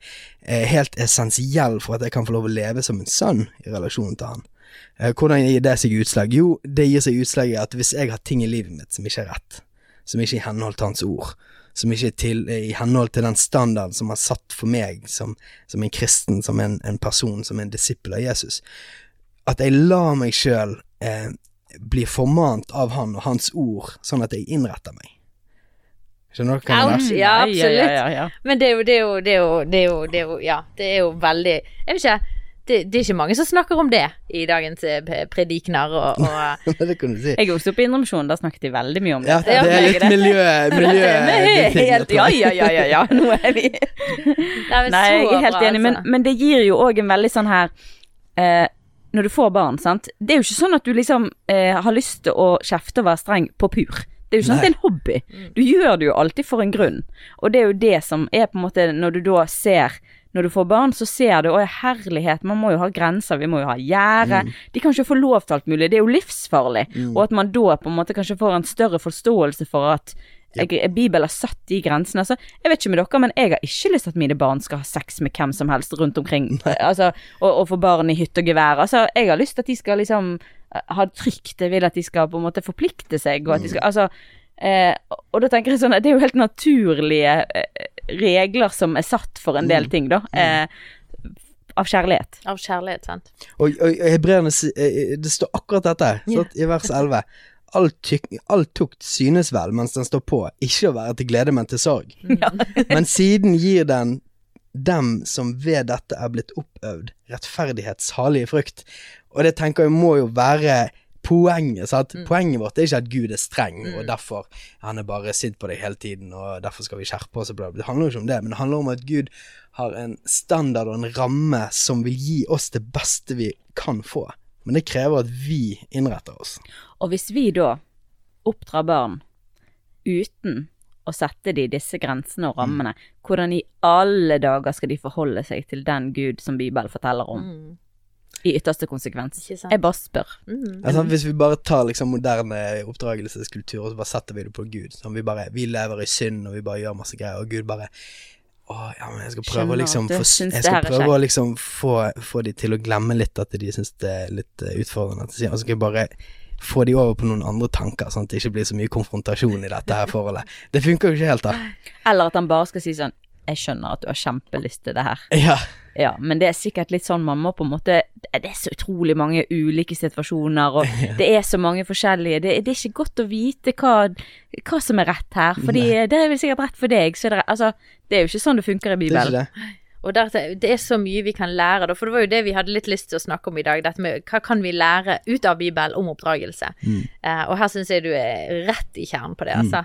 er helt essensiell for at jeg kan få lov å leve som en sønn i relasjon til han. Eh, Hvordan gir det seg utslag? Jo, det gir seg utslag i at hvis jeg har ting i livet mitt som ikke er rett, som ikke er i henhold til hans ord, som ikke er til, i henhold til den standard som er satt for meg som, som en kristen, som en, en person, som en disippel av Jesus, at jeg lar meg sjøl eh, bli formant av han og hans ord, sånn at jeg innretter meg. Skjønner dere hva jeg mener? Ja, Ja, absolutt. Men det er jo, det er jo, det er jo, det er jo, det er jo Ja, det er jo veldig Jeg vet ikke. Det, det er ikke mange som snakker om det i dagens predikner. p- predikener og, og det kan du si. Jeg vokste opp i Indremisjonen, da snakket de veldig mye om det. Ja, det er litt miljø... miljø helt, ja, ja, ja, ja, ja, nå er vi Nei, men Nei, jeg er helt bra, enig, men, altså. men det gir jo òg en veldig sånn her eh, Når du får barn, sant. Det er jo ikke sånn at du liksom eh, har lyst til å kjefte og være streng på pur. Det er jo ikke sånn at det er en hobby. Mm. Du gjør det jo alltid for en grunn. Og det er jo det som er på en måte Når du da ser når du får barn, så ser du å herlighet, man må jo ha grenser, vi må jo ha gjerde. De kan ikke få lov til alt mulig, det er jo livsfarlig. Og at man da på en måte kanskje får en større forståelse for at jeg, Bibelen har satt de grensene. Altså, jeg vet ikke med dere, men jeg har ikke lyst til at mine barn skal ha sex med hvem som helst rundt omkring. Altså, og, og få barn i hytte og gevær. Altså, jeg har lyst til at de skal liksom eh, ha det trygt. Jeg vil at de skal på en måte forplikte seg, og skal Altså eh, Og da tenker jeg sånn at det er jo helt naturlige eh, regler som er satt for en del ting, da. Eh, av kjærlighet. Av kjærlighet, sant. Og, og, og hebreerne si- eh, Det står akkurat dette sant, i vers 11. All, tyk, all tukt synes vel mens den står på, ikke å være til glede, men til sorg. Men siden gir den dem som ved dette er blitt oppøvd, rettferdighets salige frukt. Og det tenker jeg må jo være poenget. Sant? Poenget vårt er ikke at Gud er streng, og derfor han er bare sint på deg hele tiden, og derfor skal vi skjerpe oss. Det handler jo ikke om det, men det handler om at Gud har en standard og en ramme som vil gi oss det beste vi kan få. Men det krever at vi innretter oss. Og hvis vi da oppdrar barn uten å sette de disse grensene og rammene, hvordan i alle dager skal de forholde seg til den Gud som Bibelen forteller om? I ytterste konsekvens. Ikke sant? Jeg bare spør. Mm. Altså, hvis vi bare tar liksom moderne oppdragelseskultur og så bare setter vi det på Gud sånn, vi, bare, vi lever i synd og vi bare gjør masse greier, og Gud bare å, ja, men jeg skal prøve Skjønner liksom Jeg skal prøve å liksom få, få de til å glemme litt at de syns det er litt eh, utfordrende. Og så skal jeg bare få de over på noen andre tanker, sånn at det ikke blir så mye konfrontasjon i dette her forholdet. Det funker jo ikke helt, da. Eller at han bare skal si sånn jeg skjønner at du har kjempelyst til det her. Ja. Ja, men det er sikkert litt sånn man må på en måte Det er så utrolig mange ulike situasjoner, og det er så mange forskjellige Det, det er ikke godt å vite hva, hva som er rett her, fordi det er vel sikkert rett for deg, så det Altså, det er jo ikke sånn det funker i Det er ikke Bibelen. det. Og der, det er så mye vi kan lære, da, for det var jo det vi hadde litt lyst til å snakke om i dag. Dette med hva kan vi lære ut av Bibelen om oppdragelse. Mm. Uh, og her syns jeg du er rett i kjernen på det, altså.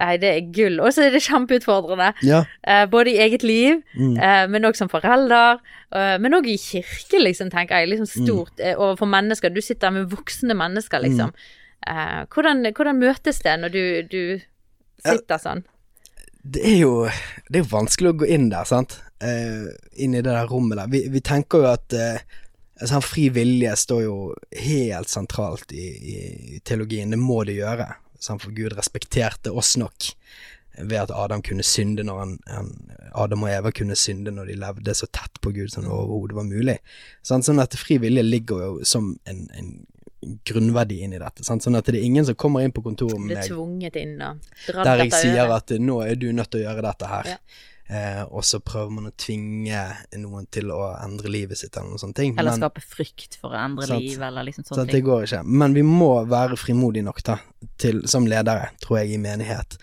Nei, det er gull. Og så er det kjempeutfordrende. Ja. Uh, både i eget liv, Mm. uh, men òg som forelder. Uh, men òg i kirke, liksom, tenker jeg. Liksom stort eh, overfor mennesker. Du sitter med voksne mennesker, liksom. Hvordan, hvordan møtes det når du, du sitter sånn? Det er jo Det er jo vanskelig å gå inn der, sant. Inn i det der rommet der. Vi, vi tenker jo at sånn fri vilje står jo helt sentralt i, i, i teologien. Det må det gjøre. Sant? For Gud respekterte oss nok ved at Adam kunne synde når han, han Adam og Eva kunne synde når de levde så tett på Gud som det overhodet var mulig. Sånn, Sånn at fri vilje ligger jo som en, en grunnverdi inn i dette. Sant? Sånn at det er ingen som kommer inn på kontoret med meg tvunget inn der jeg sier øret. at nå er du nødt til å gjøre dette her. Ja. Eh, og så prøver man å tvinge noen til å endre livet sitt eller noen sånne ting. Eller Men, skape frykt for å endre Sant. liv, eller liksom sånne sant, ting. det går ikke. Men vi må være frimodige nok da, til, som ledere, tror jeg, i menighet.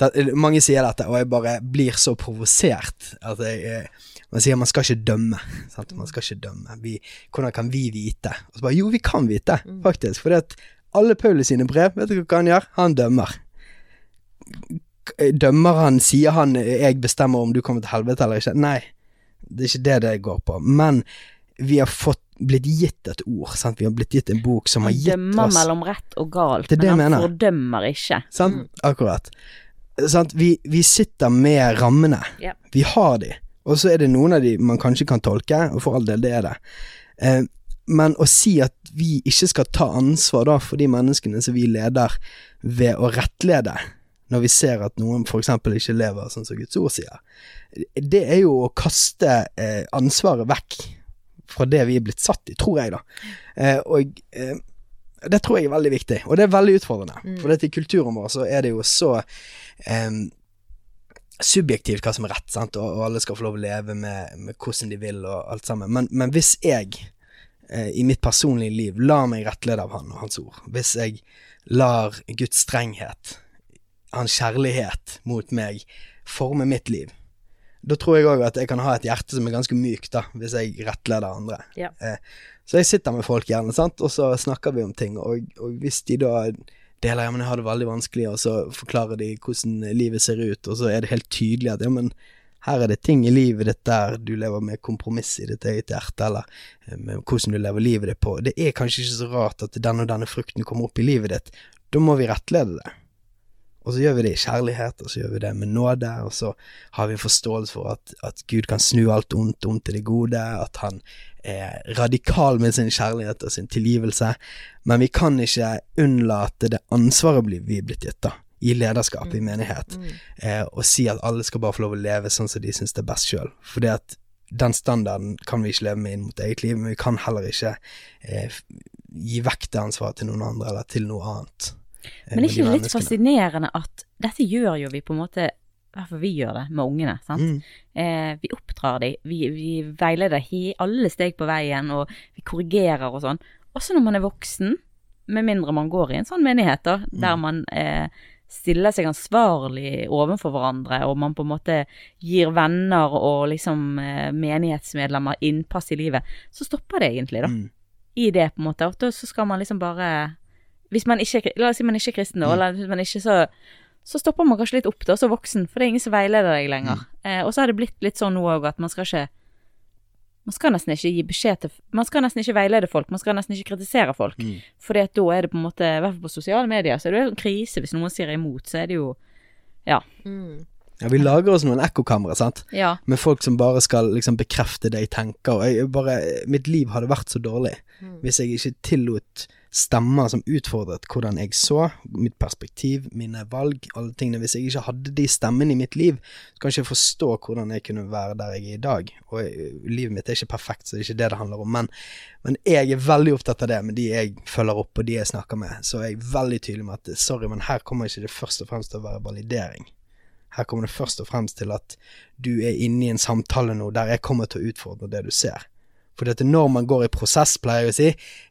Det, mange sier dette, og jeg bare blir så provosert at jeg eh, Man sier man skal ikke dømme. Sant? Man skal ikke dømme. Vi, hvordan kan vi vite? Og så bare, jo, vi kan vite, faktisk. For alle Paulus sine brev, vet du hva han gjør? Han dømmer. Dømmer han, sier han 'jeg bestemmer om du kommer til helvete' eller ikke? Nei, det er ikke det det går på. Men vi har fått blitt gitt et ord, sant? vi har blitt gitt en bok som har Han oss dømmer mellom rett og galt, Det men han mener. fordømmer ikke. Sant? Mm. Akkurat. Sant? Vi, vi sitter med rammene. Yep. Vi har de. Og så er det noen av de man kanskje kan tolke, og for all del, det er det. Eh, men å si at vi ikke skal ta ansvar da for de menneskene som vi leder, ved å rettlede, når vi ser at noen f.eks. ikke lever sånn som Guds ord sier, det er jo å kaste eh, ansvaret vekk fra det vi er blitt satt i, tror jeg, da. Eh, og eh, det tror jeg er veldig viktig, og det er veldig utfordrende. Mm. For dette i kulturen vår så er det jo så em, subjektivt hva som er rett, sant? Og, og alle skal få lov å leve med, med hvordan de vil og alt sammen. Men, men hvis jeg eh, i mitt personlige liv lar meg rettlede av han og hans ord, hvis jeg lar Guds strenghet, hans kjærlighet mot meg, forme mitt liv, da tror jeg òg at jeg kan ha et hjerte som er ganske mykt, da, hvis jeg rettleder andre. Ja. Eh, så jeg sitter med folk gjerne, sant, og så snakker vi om ting, og, og hvis de da deler ja, men jeg har det veldig vanskelig, og så forklarer de hvordan livet ser ut, og så er det helt tydelig at ja, men her er det ting i livet ditt der du lever med kompromiss i ditt eget hjerte, eller eh, med hvordan du lever livet ditt på. Det er kanskje ikke så rart at den og denne frukten kommer opp i livet ditt. Da må vi rettlede det. Og så gjør vi det i kjærlighet, og så gjør vi det med nåde, og så har vi forståelse for at, at Gud kan snu alt ondt om til det gode, at han er radikal med sin kjærlighet og sin tilgivelse, men vi kan ikke unnlate det ansvaret vi er blitt gitt, da, i lederskap i menighet, Mm. eh, og si at alle skal bare få lov å leve sånn som de syns det er best sjøl. For det at den standarden kan vi ikke leve med inn mot eget liv, men vi kan heller ikke eh, gi vekk det ansvaret til noen andre, eller til noe annet. Eh, Men er ikke det litt fascinerende at dette gjør jo vi på en måte Derfor vi gjør det med ungene. sant? Mm. Eh, vi oppdrar dem, vi, vi veileder he, alle steg på veien, og vi korrigerer og sånn. Også når man er voksen, med mindre man går i en sånn menighet, da, der man eh, stiller seg ansvarlig overfor hverandre, og man på en måte gir venner og liksom eh, menighetsmedlemmer innpass i livet, så stopper det egentlig, da. Mm. I det, på en måte. Og så skal man liksom bare Hvis man ikke La oss si man ikke er kristen, da, Mm. eller hvis man ikke så så stopper man kanskje litt opp da, som voksen, for det er ingen som veileder deg lenger. Mm. Eh, og så har det blitt litt sånn nå òg at man skal ikke Man skal nesten ikke gi beskjed til Man skal nesten ikke veilede folk, man skal nesten ikke kritisere folk. Mm. Fordi at da er det på en måte, i hvert fall på sosiale medier, så er det jo en krise hvis noen sier imot, så er det jo Mm. Ja, vi lager oss noen ekkokamre, sant. Ja. Med folk som bare skal liksom bekrefte det jeg tenker. Og jeg bare, mitt liv hadde vært så dårlig Mm. hvis jeg ikke tillot stemmer som utfordret hvordan jeg så, mitt perspektiv, mine valg, alle tingene. Hvis jeg ikke hadde de stemmene i mitt liv, så kan jeg ikke forstå hvordan jeg kunne være der jeg er i dag. Og jeg, livet mitt er ikke perfekt, så det er ikke det det handler om. Men, men jeg er veldig opptatt av det med de jeg følger opp og de jeg snakker med. Så er jeg veldig tydelig med at sorry, men her kommer ikke det først og fremst til å være validering. Her kommer det først og fremst til at du er inne i en samtale nå der jeg kommer til å utfordre det du ser. For at når man går i prosess, pleier jeg å si,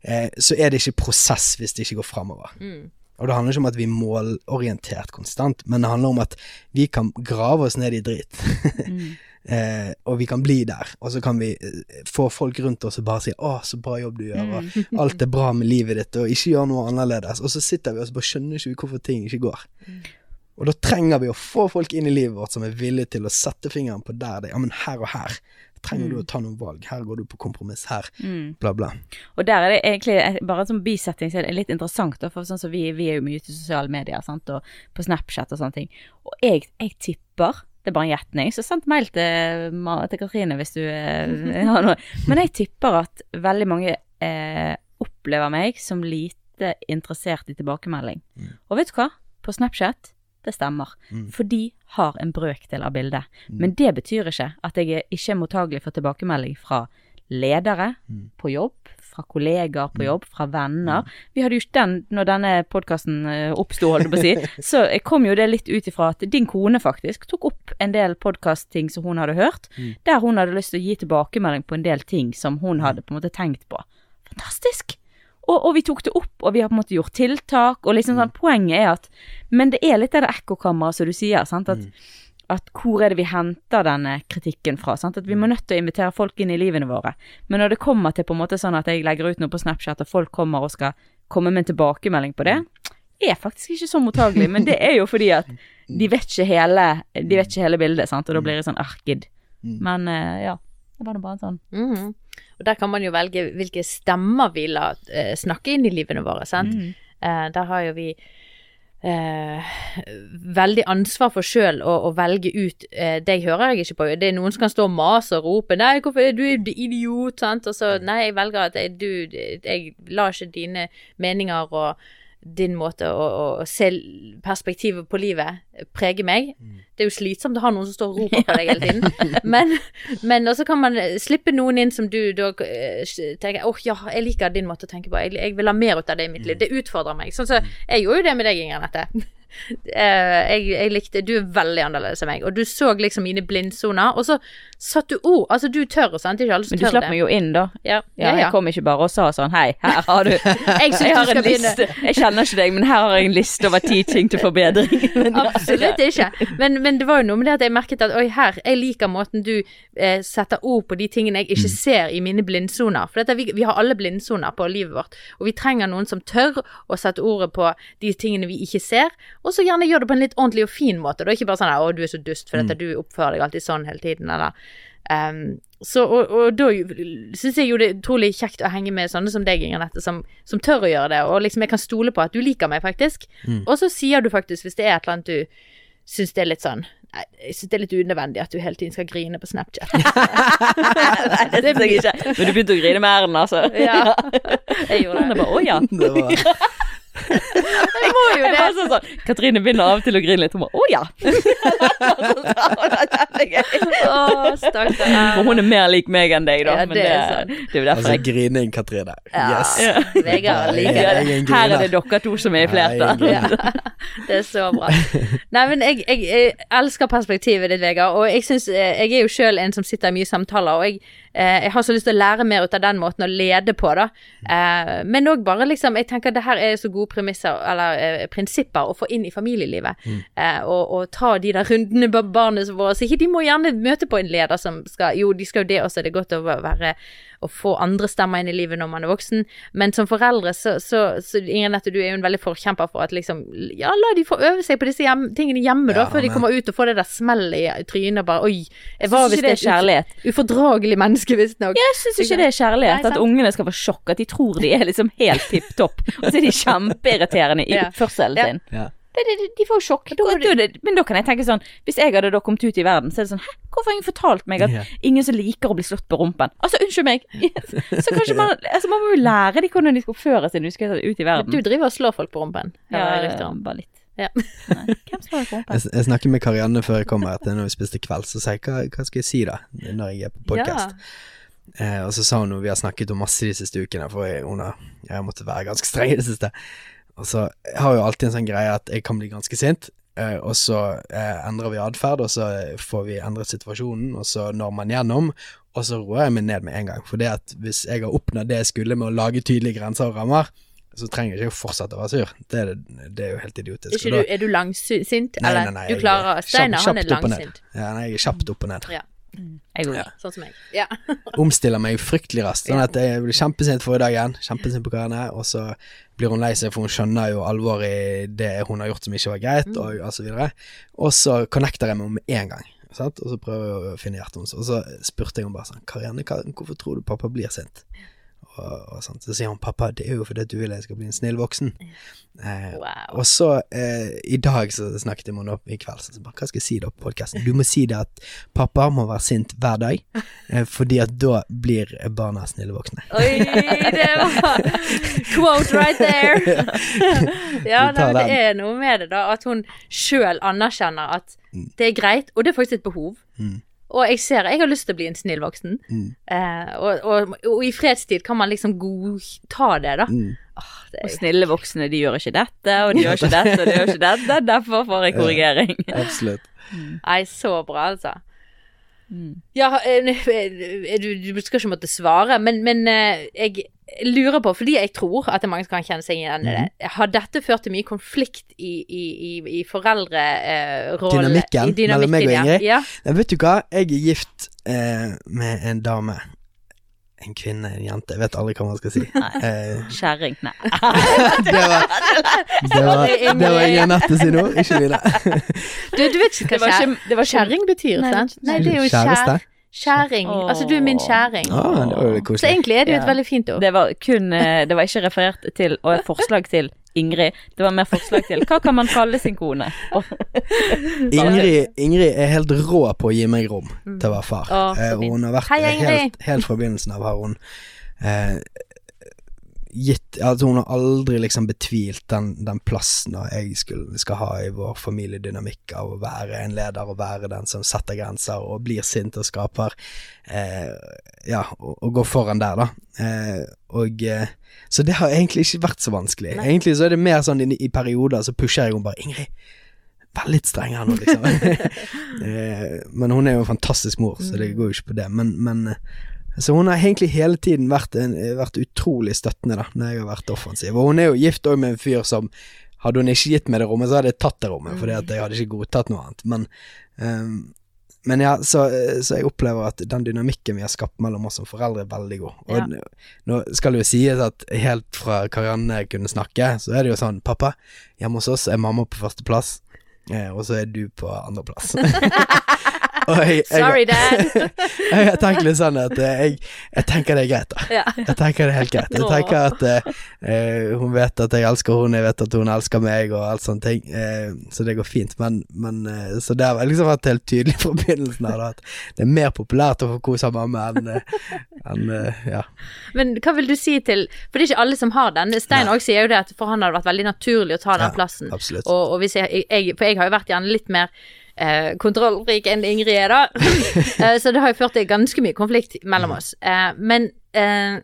eh, så er det ikke prosess hvis det ikke går framover. Mm. Og det handler ikke om at vi er målorientert konstant, men det handler om at vi kan grave oss ned i drit. Mm. eh, og vi kan bli der, og så kan vi eh, få folk rundt oss og bare si 'Å, så bra jobb du gjør', og 'alt er bra med livet ditt', og ikke gjør noe annerledes. Og så sitter vi og bare skjønner ikke hvorfor ting ikke går. Og da trenger vi å få folk inn i livet vårt som er villige til å sette fingeren på der det Ja, men her og her trenger du å ta noen valg. Her går du på kompromiss. Her, Mm. bla, bla. Og der er det egentlig bare som bisetting så er det litt interessant, for sånn som vi, vi er jo mye til sosiale medier, sant, og på Snapchat og sånne ting. Og jeg, jeg tipper det er bare en gjetning, så send mail til, til Katrine hvis du eh, har noe. Men jeg tipper at veldig mange eh, opplever meg som lite interessert i tilbakemelding. Og vet du hva? På Snapchat, det stemmer. Mm. For de har en brøkdel av bildet. Mm. Men det betyr ikke at jeg er ikke er mottagelig for tilbakemelding fra ledere Mm. på jobb, fra kollegaer på jobb, fra venner. Vi hadde jo ikke den når denne podkasten oppsto, holdt jeg på å si. Så jeg kom jo det litt ut ifra at din kone faktisk tok opp en del podkastting som hun hadde hørt, Mm. der hun hadde lyst til å gi tilbakemelding på en del ting som hun hadde på en måte tenkt på. Fantastisk! Og, og vi tok det opp, og vi har på en måte gjort tiltak, og liksom sånn, poenget er at Men det er litt av det ekkokammeret som du sier, sant, at, at hvor er det vi henter denne kritikken fra? Sant? At vi må nødt til å invitere folk inn i livene våre. Men når det kommer til på en måte sånn at jeg legger ut noe på Snapchat, og folk kommer og skal komme med en tilbakemelding på det, er faktisk ikke så mottagelig. Men det er jo fordi at de vet ikke hele, de vet ikke hele bildet, sant? og da blir det sånn arkid. Mm. Men eh, ja. Det var nå bare en sånn Mhm. Og der kan man jo velge hvilke stemmer vi lar eh, snakke inn i livene våre, sant. Mm. Eh, der har jo vi eh, veldig ansvar for sjøl å, å velge ut Det hører jeg ikke på. Det er noen som kan stå og mase og rope 'Nei, hvorfor er du idiot?' Sant? Og så Nei, jeg velger at jeg, du Jeg lar ikke dine meninger og din måte å, å, se perspektivet på livet preger meg. Det er jo slitsomt å ha noen som står og roper på deg hele tiden. Men, men også kan man slippe noen inn som du da eh, tenker åh ja, jeg liker din måte å tenke på. Jeg, jeg vil ha mer ut av det i mitt liv. Det utfordrer meg. Sånn så jeg gjorde jo det med deg, Inger Nette. Eh, jeg, jeg likte Du er veldig annerledes enn meg, og du så liksom mine blindsoner, og så satt du ord. Altså, du tør, sant? Ikke alle som Men du slapp det. meg jo inn, da. Ja, Ja, jeg kom ikke bare og sa sånn hei, her har du Jeg Jeg har en begynne. liste. Jeg kjenner ikke deg, men her har jeg en liste over ti ting til forbedring. Absolutt ikke. Men, men det var jo noe med det at jeg merket at oi, her, jeg liker måten du eh, setter ord på de tingene jeg ikke ser i mine blindsoner. For dette, vi, vi har alle blindsoner på livet vårt, og vi trenger noen som tør å sette ordet på de tingene vi ikke ser, og så gjerne gjør det på en litt ordentlig og fin måte. Da ikke bare sånn å, du er så dust for dette, du oppfører deg alltid sånn hele tiden, eller um, så, og, og da syns jeg jo det er utrolig kjekt å henge med sånne som deg, Inger Nette, som, som tør å gjøre det, og liksom jeg kan stole på at du liker meg, faktisk. Og så sier du faktisk, hvis det er et eller annet du syns det er litt sånn Nei, jeg syns det er litt unødvendig at du hele tiden skal grine på Snapchat. Nei, det syns jeg ikke. Men du begynte å grine med Erlend, altså. Ja, jeg gjorde er det. var, å ja. Det var Jeg må jo det. sånn, sånn. Katrine begynner av og til å grine litt. Hun bare å ja. Å, stakkar. For hun er mer lik meg enn deg, da. Ja, men det det, er sant. det er jo derfor Altså, jeg grining, Katrine. Yes. Ja, Vegard liker det. er Her er det dere to som er i flertall. Ja, det er så bra. Nei, men jeg, jeg, jeg elsker perspektivet ditt, Vegard. Og jeg synes, eh, jeg er jo sjøl en som sitter i mye samtaler, og jeg, jeg har så lyst til å lære mer ut av den måten å lede på, da. Eh, men òg bare liksom Jeg tenker det her er så gode premisser, eller eh, prinsipper, å få inn i familielivet. Eh, og, og ta de der rundene med barna våre. Så de må gjerne møte på en leder som skal Jo, de skal jo det også, det er godt å være å få andre stemmer inn i livet når man er voksen, men som foreldre så, så, så Ingrid Nette, du er jo en veldig forkjemper for at liksom Ja, la de få øve seg på disse hjem, tingene hjemme, da, Ja, før de kommer ut og får det der smellet i trynet bare Oi, jeg var visst er et kjærlighet. ufordragelig menneske, visstnok. Jeg syns ikke det er kjærlighet. Nei. At ungene skal få sjokk. At de tror de er liksom helt tipp topp. Og så er de kjempeirriterende i Ja. oppførselen Ja. sin. Ja. Det, de får jo sjokk. Da, da, det- men da kan jeg tenke sånn Hvis jeg hadde da kommet ut i verden, så er det sånn Hæ, hvorfor har ingen fortalt meg at yeah. ingen som liker å bli slått på rumpen? Altså, unnskyld meg. Så kanskje man Altså, man må jo lære de hvordan de skal oppføre seg når de skal ut i verden. Du driver og slår folk på rumpen. ja, jeg om. bare litt. Ja. Nei? Jeg, jeg snakket med Karianne før jeg kom her til når vi spiste kveld, så sa jeg hva, hva skal jeg si da, når jeg er på podkast. Eh, og så sa hun noe vi har snakket om masse de siste ukene, for jeg, hun har, jeg har måttet være ganske streng i det siste. Og så jeg har jo alltid en sånn greie at jeg kan bli ganske sint, eh, og så eh, endrer vi atferd, og så får vi endret situasjonen, og så når man gjennom, og så roer jeg meg ned med en gang. For det at hvis jeg har oppnådd det jeg skulle med å lage tydelige grenser og rammer, så trenger jeg ikke å fortsette å være sur. Det, er- det er jo helt idiotisk. Ikke du, er du langsint? Nei, eller? nei, nei, du klarer Steinar, han er langsint. Ja, nei, jeg er kjapt opp og ned. Ja, Jeg òg. Ja. sånn som jeg. Ja. Omstiller meg fryktelig raskt. Sånn at jeg blir kjempesint forrige dagen, kjempesint på hva og så blir hun lei seg, for hun skjønner jo alvoret i det hun har gjort som ikke var greit, og, og så videre. Og så connecter jeg henne med en gang. Sant? Og så prøver jeg å finne hjertet hennes. Og så spurte jeg henne bare sånn Karianne, hvorfor tror du pappa blir sint? Og, og sånt. Så sier hun pappa, det er jo fordi du vil jeg skal bli en snill voksen. Eh, Wow. og så eh, i dag så snakket jeg med henne opp i kveld, så bare hva skal jeg si da på podkasten? Du må si det at pappa må være sint hver dag, eh, fordi at da blir barna snille voksne. Oi, det var quote right there. ja, nei, det er noe med det, da. At hun sjøl anerkjenner at det er greit, og det er faktisk et behov. Mm. Og jeg ser Jeg har lyst til å bli en snill voksen. Mm. Eh, og, og, og i fredstid kan man liksom godta det, da. Mm. Åh, det Og snille voksne, de gjør ikke dette, og de gjør ikke dette, og de gjør ikke dette. Derfor får jeg korrigering. Absolutt. nei, så bra, altså. Mm. Ja, eh, du, du skal ikke måtte svare, men, men eh, jeg lurer på, fordi jeg tror at det er mange som kan kjenne seg igjen i det, Mhm. har dette ført til mye konflikt i, i, i, i foreldrerollen? Dynamikken mellom meg og. Ingrid? Ja. Ja, vet du hva, jeg er gift eh, med en dame. En kvinne, en jente, jeg vet aldri hva man skal si. Eh, Kjerring. Nei. det var Det var, det var Janette sine ord, ikke mine. Du, du vet ikke hva kjerring betyr, sant? Nei, det er jo Kjæreste? Kjær, kjæring. Altså, du er min kjæring. Ah, det var jo Så egentlig er det jo et Ja. veldig fint ord. Det var kun eh, Det var ikke referert til og et forslag til Ingrid. Det var mer forslag til hva kan man kalle sin kone? Ingrid, Ingrid er helt rå på å gi meg rom til å være far. Oh, Eh, hun har vært Hei, helt, helt fra begynnelsen av har hun eh, gitt Altså hun har aldri liksom betvilt den, den plassen jeg skulle, skal ha i vår familiedynamikk av å være en leder og være den som setter grenser og blir sint og skaper eh, Ja, og, og går foran der, da. Eh, og eh, Så det har egentlig ikke vært så vanskelig. Nei. Egentlig så er det mer sånn i, i perioder så pusher jeg henne bare Ingrid, vær litt streng her nå, liksom. Eh, men hun er jo en fantastisk mor, så det går jo ikke på det. Men, men så hun har egentlig hele tiden vært, en, vært utrolig støttende da, når jeg har vært offensiv. Og hun er jo gift òg med en fyr som Hadde hun ikke gitt meg det rommet, så hadde jeg tatt det rommet, fordi at jeg hadde ikke godtatt noe annet. Men, um, men ja, så, så jeg opplever at den dynamikken vi har skapt mellom oss som foreldre, er veldig god. Og Ja. nå skal det jo sies at helt fra Karianne kunne snakke, så er det jo sånn Pappa, hjemme hos oss er mamma på førsteplass, eh, og så er du på andreplass. Jeg, Sorry, dad. jeg tenkt litt sånn at eh, jeg, jeg tenker det er greit, da. Jeg tenker det er helt greit. Jeg tenker at eh, hun vet at jeg elsker henne, jeg vet at hun elsker meg, og alt sånne ting. uh, så det går fint. Men, men uh, Så det har liksom vært helt tydelig fra begynnelsen av at det er mer populært å få kose mamma enn eh, Ja. Men hva vil du si til For det er ikke alle som har den. Stein også sier jo det at for han har det vært veldig naturlig å ta den Ja, plassen. Absolutt. Og, og hvis jeg, jeg For jeg har jo vært gjerne litt mer eh, kontrollrik enn Ingrid er, da. Eh, så det har jo ført til ganske mye konflikt mellom oss. Eh, men eh,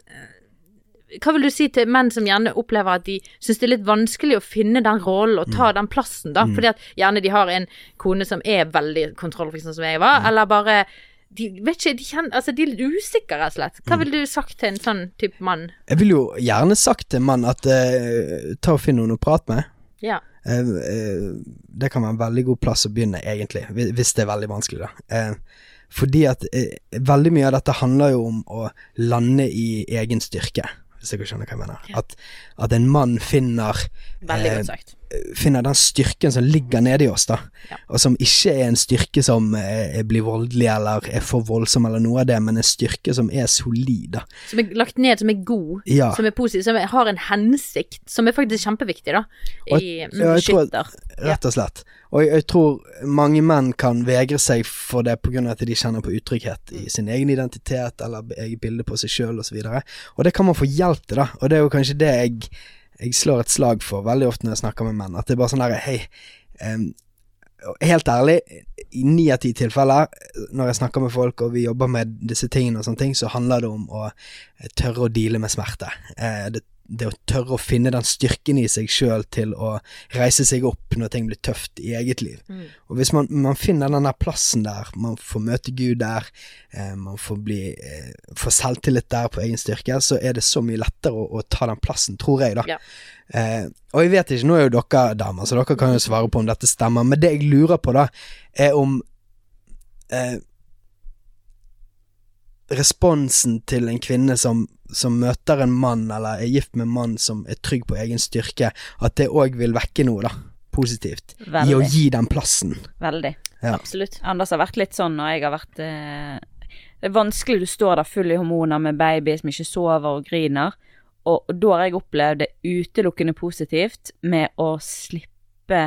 hva vil du si til menn som gjerne opplever at de syns det er litt vanskelig å finne den rollen og ta den plassen, da? Fordi at gjerne de har en kone som er veldig kontrollfrik, sånn som jeg var, eller bare de vet ikke, de, kjenner, altså, de er litt usikre, rett og slett. Hva ville du sagt til en sånn type mann? Jeg ville jo gjerne sagt til en mann at eh, ta og finn noen å prate med. Ja. Eh, det kan være en veldig god plass å begynne, egentlig, hvis det er veldig vanskelig, da. Eh, fordi at eh, veldig mye av dette handler jo om å lande i egen styrke, hvis dere skjønner hva jeg mener. At, at en mann finner Veldig eh, godt sagt. Finner den styrken som ligger nedi oss, da. Ja. Og som ikke er en styrke som eh, blir voldelig eller er for voldsom eller noe av det, men en styrke som er solid, da. Som er lagt ned, som er god, Ja. som er positiv, som er, har en hensikt, som er faktisk kjempeviktig, da. Og- I mm, ja, skytter. Rett og slett. Og jeg, jeg tror mange menn kan vegre seg for det pga. at de kjenner på utrygghet i sin egen identitet eller eget bilde på seg sjøl osv. Og, og det kan man få hjelp til, da. Og det er jo kanskje det jeg, jeg slår et slag for veldig ofte når jeg snakker med menn. At det er bare sånn derre Hei, um, helt ærlig, i ni av ti tilfeller når jeg snakker med folk og vi jobber med disse tingene og sånne ting, så handler det om å eh, tørre å deale med smerte. Eh, det det å tørre å finne den styrken i seg sjøl til å reise seg opp når ting blir tøft i eget liv. Mm. Og hvis man, man finner den der plassen der, man får møte Gud der, eh, man får bli eh, får selvtillit der på egen styrke, så er det så mye lettere å, å ta den plassen, tror jeg, da. Ja. Eh, og jeg vet ikke, nå er jo dere damer, så dere kan jo svare på om dette stemmer, men det jeg lurer på, da, er om eh, responsen til en kvinne som, som møter en mann, eller er gift med en mann som er trygg på egen styrke, at det òg vil vekke noe, da, positivt, i å gi den plassen. Veldig. Ja. Absolutt. Anders har vært litt sånn, og jeg har vært eh, Det er vanskelig, du står der full i hormoner med baby som ikke sover og griner, og, og da har jeg opplevd det utelukkende positivt med å slippe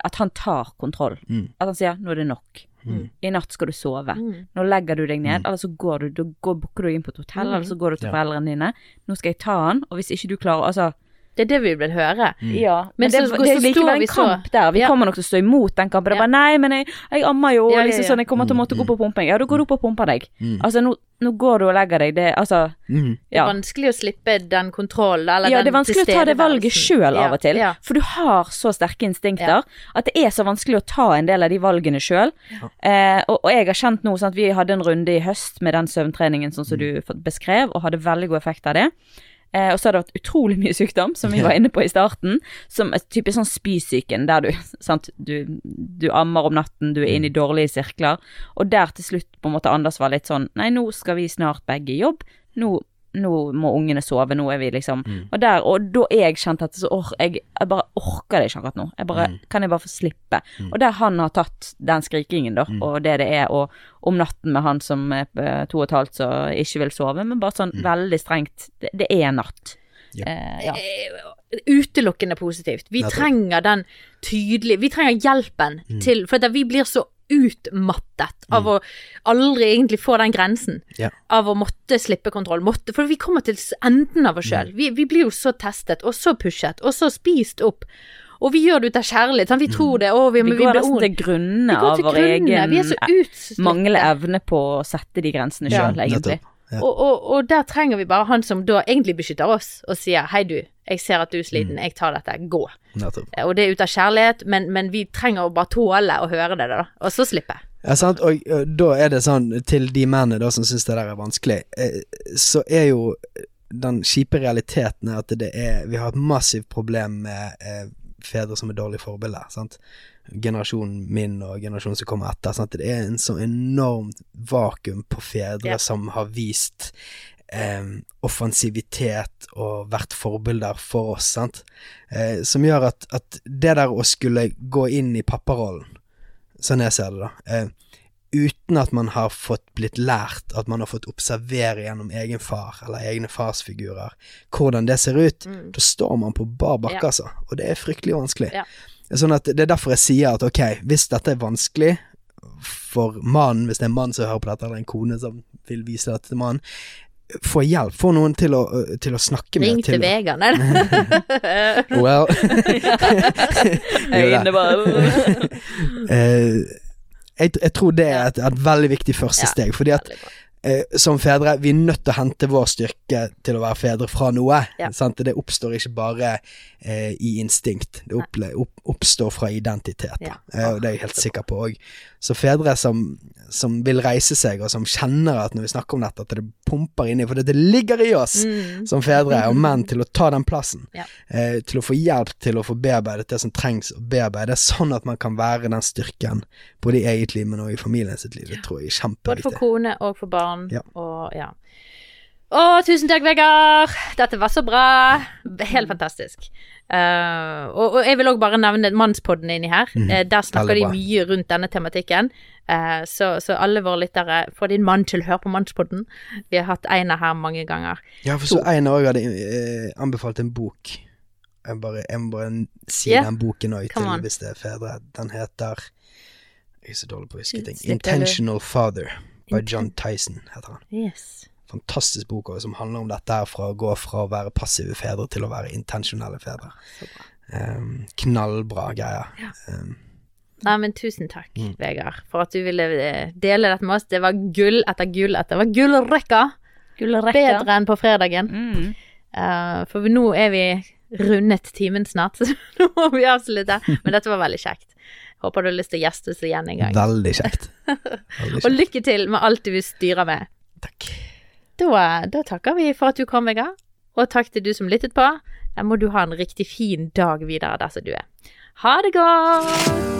At han tar kontroll. Mm. At han sier 'nå er det nok'. Mm. I natt skal du sove. Mm. Nå legger du deg ned, Mm. eller så går du, du går, booker du inn på et hotell, Mm. eller så går du til Ja. foreldrene dine. Nå skal jeg ta han, og hvis ikke du klarer Altså, Det er det vi vil høre. Mm. ja. Men, Men det, så- det er likevel en kamp så- der. Vi Ja. kommer nok til å stå imot den kampen. Det er Ja. bare 'nei, men jeg, jeg ammer jo', Ja, ja, liksom sånn, 'jeg kommer til å måtte Mm, gå på pumping'. Ja, da går du opp og pumper deg. Mm. Altså, nå, nå går du og legger deg. Det Altså, Mm. Det er vanskelig å slippe den kontrollen, eller Ja, den det er vanskelig å ta det valget sjøl av og til. Ja. For du har så sterke instinkter at det er så vanskelig å ta en del av de valgene sjøl. Eh, og, og jeg har kjent nå sånn at vi hadde en runde i høst med den søvntreningen sånn som du beskrev, og hadde veldig god effekt av det. Eh, og så har det vært utrolig mye sykdom, som vi var inne på i starten. Som er typisk sånn spysyken, der du, sant, du, du ammer om natten, du er inne i dårlige sirkler. Og der til slutt på en måte Anders var litt sånn Nei, nå skal vi snart begge i jobb. Nå, nå må ungene sove. Nå er vi liksom Og der, og da jeg kjente at så, or, jeg, jeg bare orker det ikke akkurat nå. Jeg bare, Kan jeg bare få slippe? Og der han har tatt den skrikingen, da, og det det er, og om natten med han som er to og et halvt som ikke vil sove, men bare sånn veldig strengt Det, det er natt. Ja. Eh, ja. Eh, Utelukkende positivt. Vi trenger den tydelige Vi trenger hjelpen Mm. til For at vi blir så utmattet av å aldri egentlig få den grensen. Ja. Av å måtte slippe kontroll. Måtte, for vi kommer til enden av oss Mm. Vi, vi blir jo så testet, og så pushet, og så spist opp. Og vi gjør det ut av kjærlighet. Sant? Vi Mm. tror det. Å, vi, Vi vi går blir nesten til grunne Vi går av vår egen Vi så eh, manglende evne på å sette de grensene Ja, egentlig. Ja. Og, og, og der trenger vi bare han som da egentlig beskytter oss, og sier hei du, jeg ser at du er sliten, Mm. jeg tar dette, gå. Nettopp. Og det er ut av kjærlighet, men, men vi trenger å bare tåle å høre det, da. Og så slippe. Ja, sant, og da er det sånn, til de mennene da som syns det der er vanskelig, eh, så er jo den kjipe realiteten er at det er Vi har et massivt problem med eh, fedre som er dårlige forbilder, sant. Generasjonen min og generasjonen som kommer etter. Sant? Det er en så enormt vakuum på fedre Ja. som har vist eh, offensivitet og vært forbilder for oss, sant. Eh, som gjør at, at det der å skulle gå inn i papparollen sånn jeg ser det, da. Eh, uten at man har fått blitt lært, at man har fått observere gjennom egen far eller egne farsfigurer hvordan det ser ut, Mm. da står man på bar bakke, Ja. altså. Og det er fryktelig vanskelig. Ja. Sånn at Det er derfor jeg sier at ok, hvis dette er vanskelig for mannen, hvis det er en mann som hører på dette, eller en kone som vil vise dette til mannen, få hjelp. Få noen til å, til å snakke med. Ring til til Vegard, nei. Well inne bare Eh, jeg, jeg tror det er et, et veldig viktig første Ja. steg. Fordi at eh, som fedre, vi er nødt til å hente vår styrke til å være fedre fra noe. Ja. Sant? Det oppstår ikke bare eh, i instinkt, det opp, opp, oppstår fra identitet. Ja. Eh, og det er jeg helt sikker på òg. Så fedre som, som vil reise seg, og som kjenner at når vi snakker om dette, at det pumper inni, for det ligger i oss Mm. som fedre og menn til å ta den plassen. Ja. Eh, til å få hjelp til å få bearbeidet det som trengs å bearbeide, sånn at man kan være den styrken både i eget liv, men også i familien sitt liv. Det tror jeg er Både for kone og for barn. Ja. Og ja. Å, tusen takk, Vegard! Dette var så bra. Helt fantastisk. Eh, og, og jeg vil òg bare nevne mannspodden inni her. Mm, uh, der snakker de mye rundt denne tematikken. Uh, så, så alle våre lyttere, få din mann til å høre på mannspodden. Vi har hatt Einar her mange ganger. Ja, for så Einar òg hadde anbefalt en bok. Jeg, bare, jeg må bare si yeah. den boken òg til on. hvis det er fedre. Den heter Jeg er så dårlig på å huske ting. Intentional Father by John Tyson, heter han. Yes. Fantastisk bok også, som handler om dette her fra å gå fra å være passive fedre til å være intensjonelle fedre. Så bra. Um, knallbra greier. Ja. Um, Nei, men tusen takk, Mm. Vegard, for at du ville eh, dele dette med oss. Det var gull etter gull etter Det var gullrekka. Gullrekka. Bedre enn på fredagen. Mm. Uh, for nå er vi rundet timen snart, så nå må vi avslutte. Men dette var veldig kjekt. Håper du har lyst til å gjeste oss igjen en gang. Veldig kjekt. Veldig Og lykke til med alt du styrer med. Takk. Da, da takker vi for at du kom, Vegard. Og takk til du som lyttet på. Da må du ha en riktig fin dag videre der som du er. Ha det godt!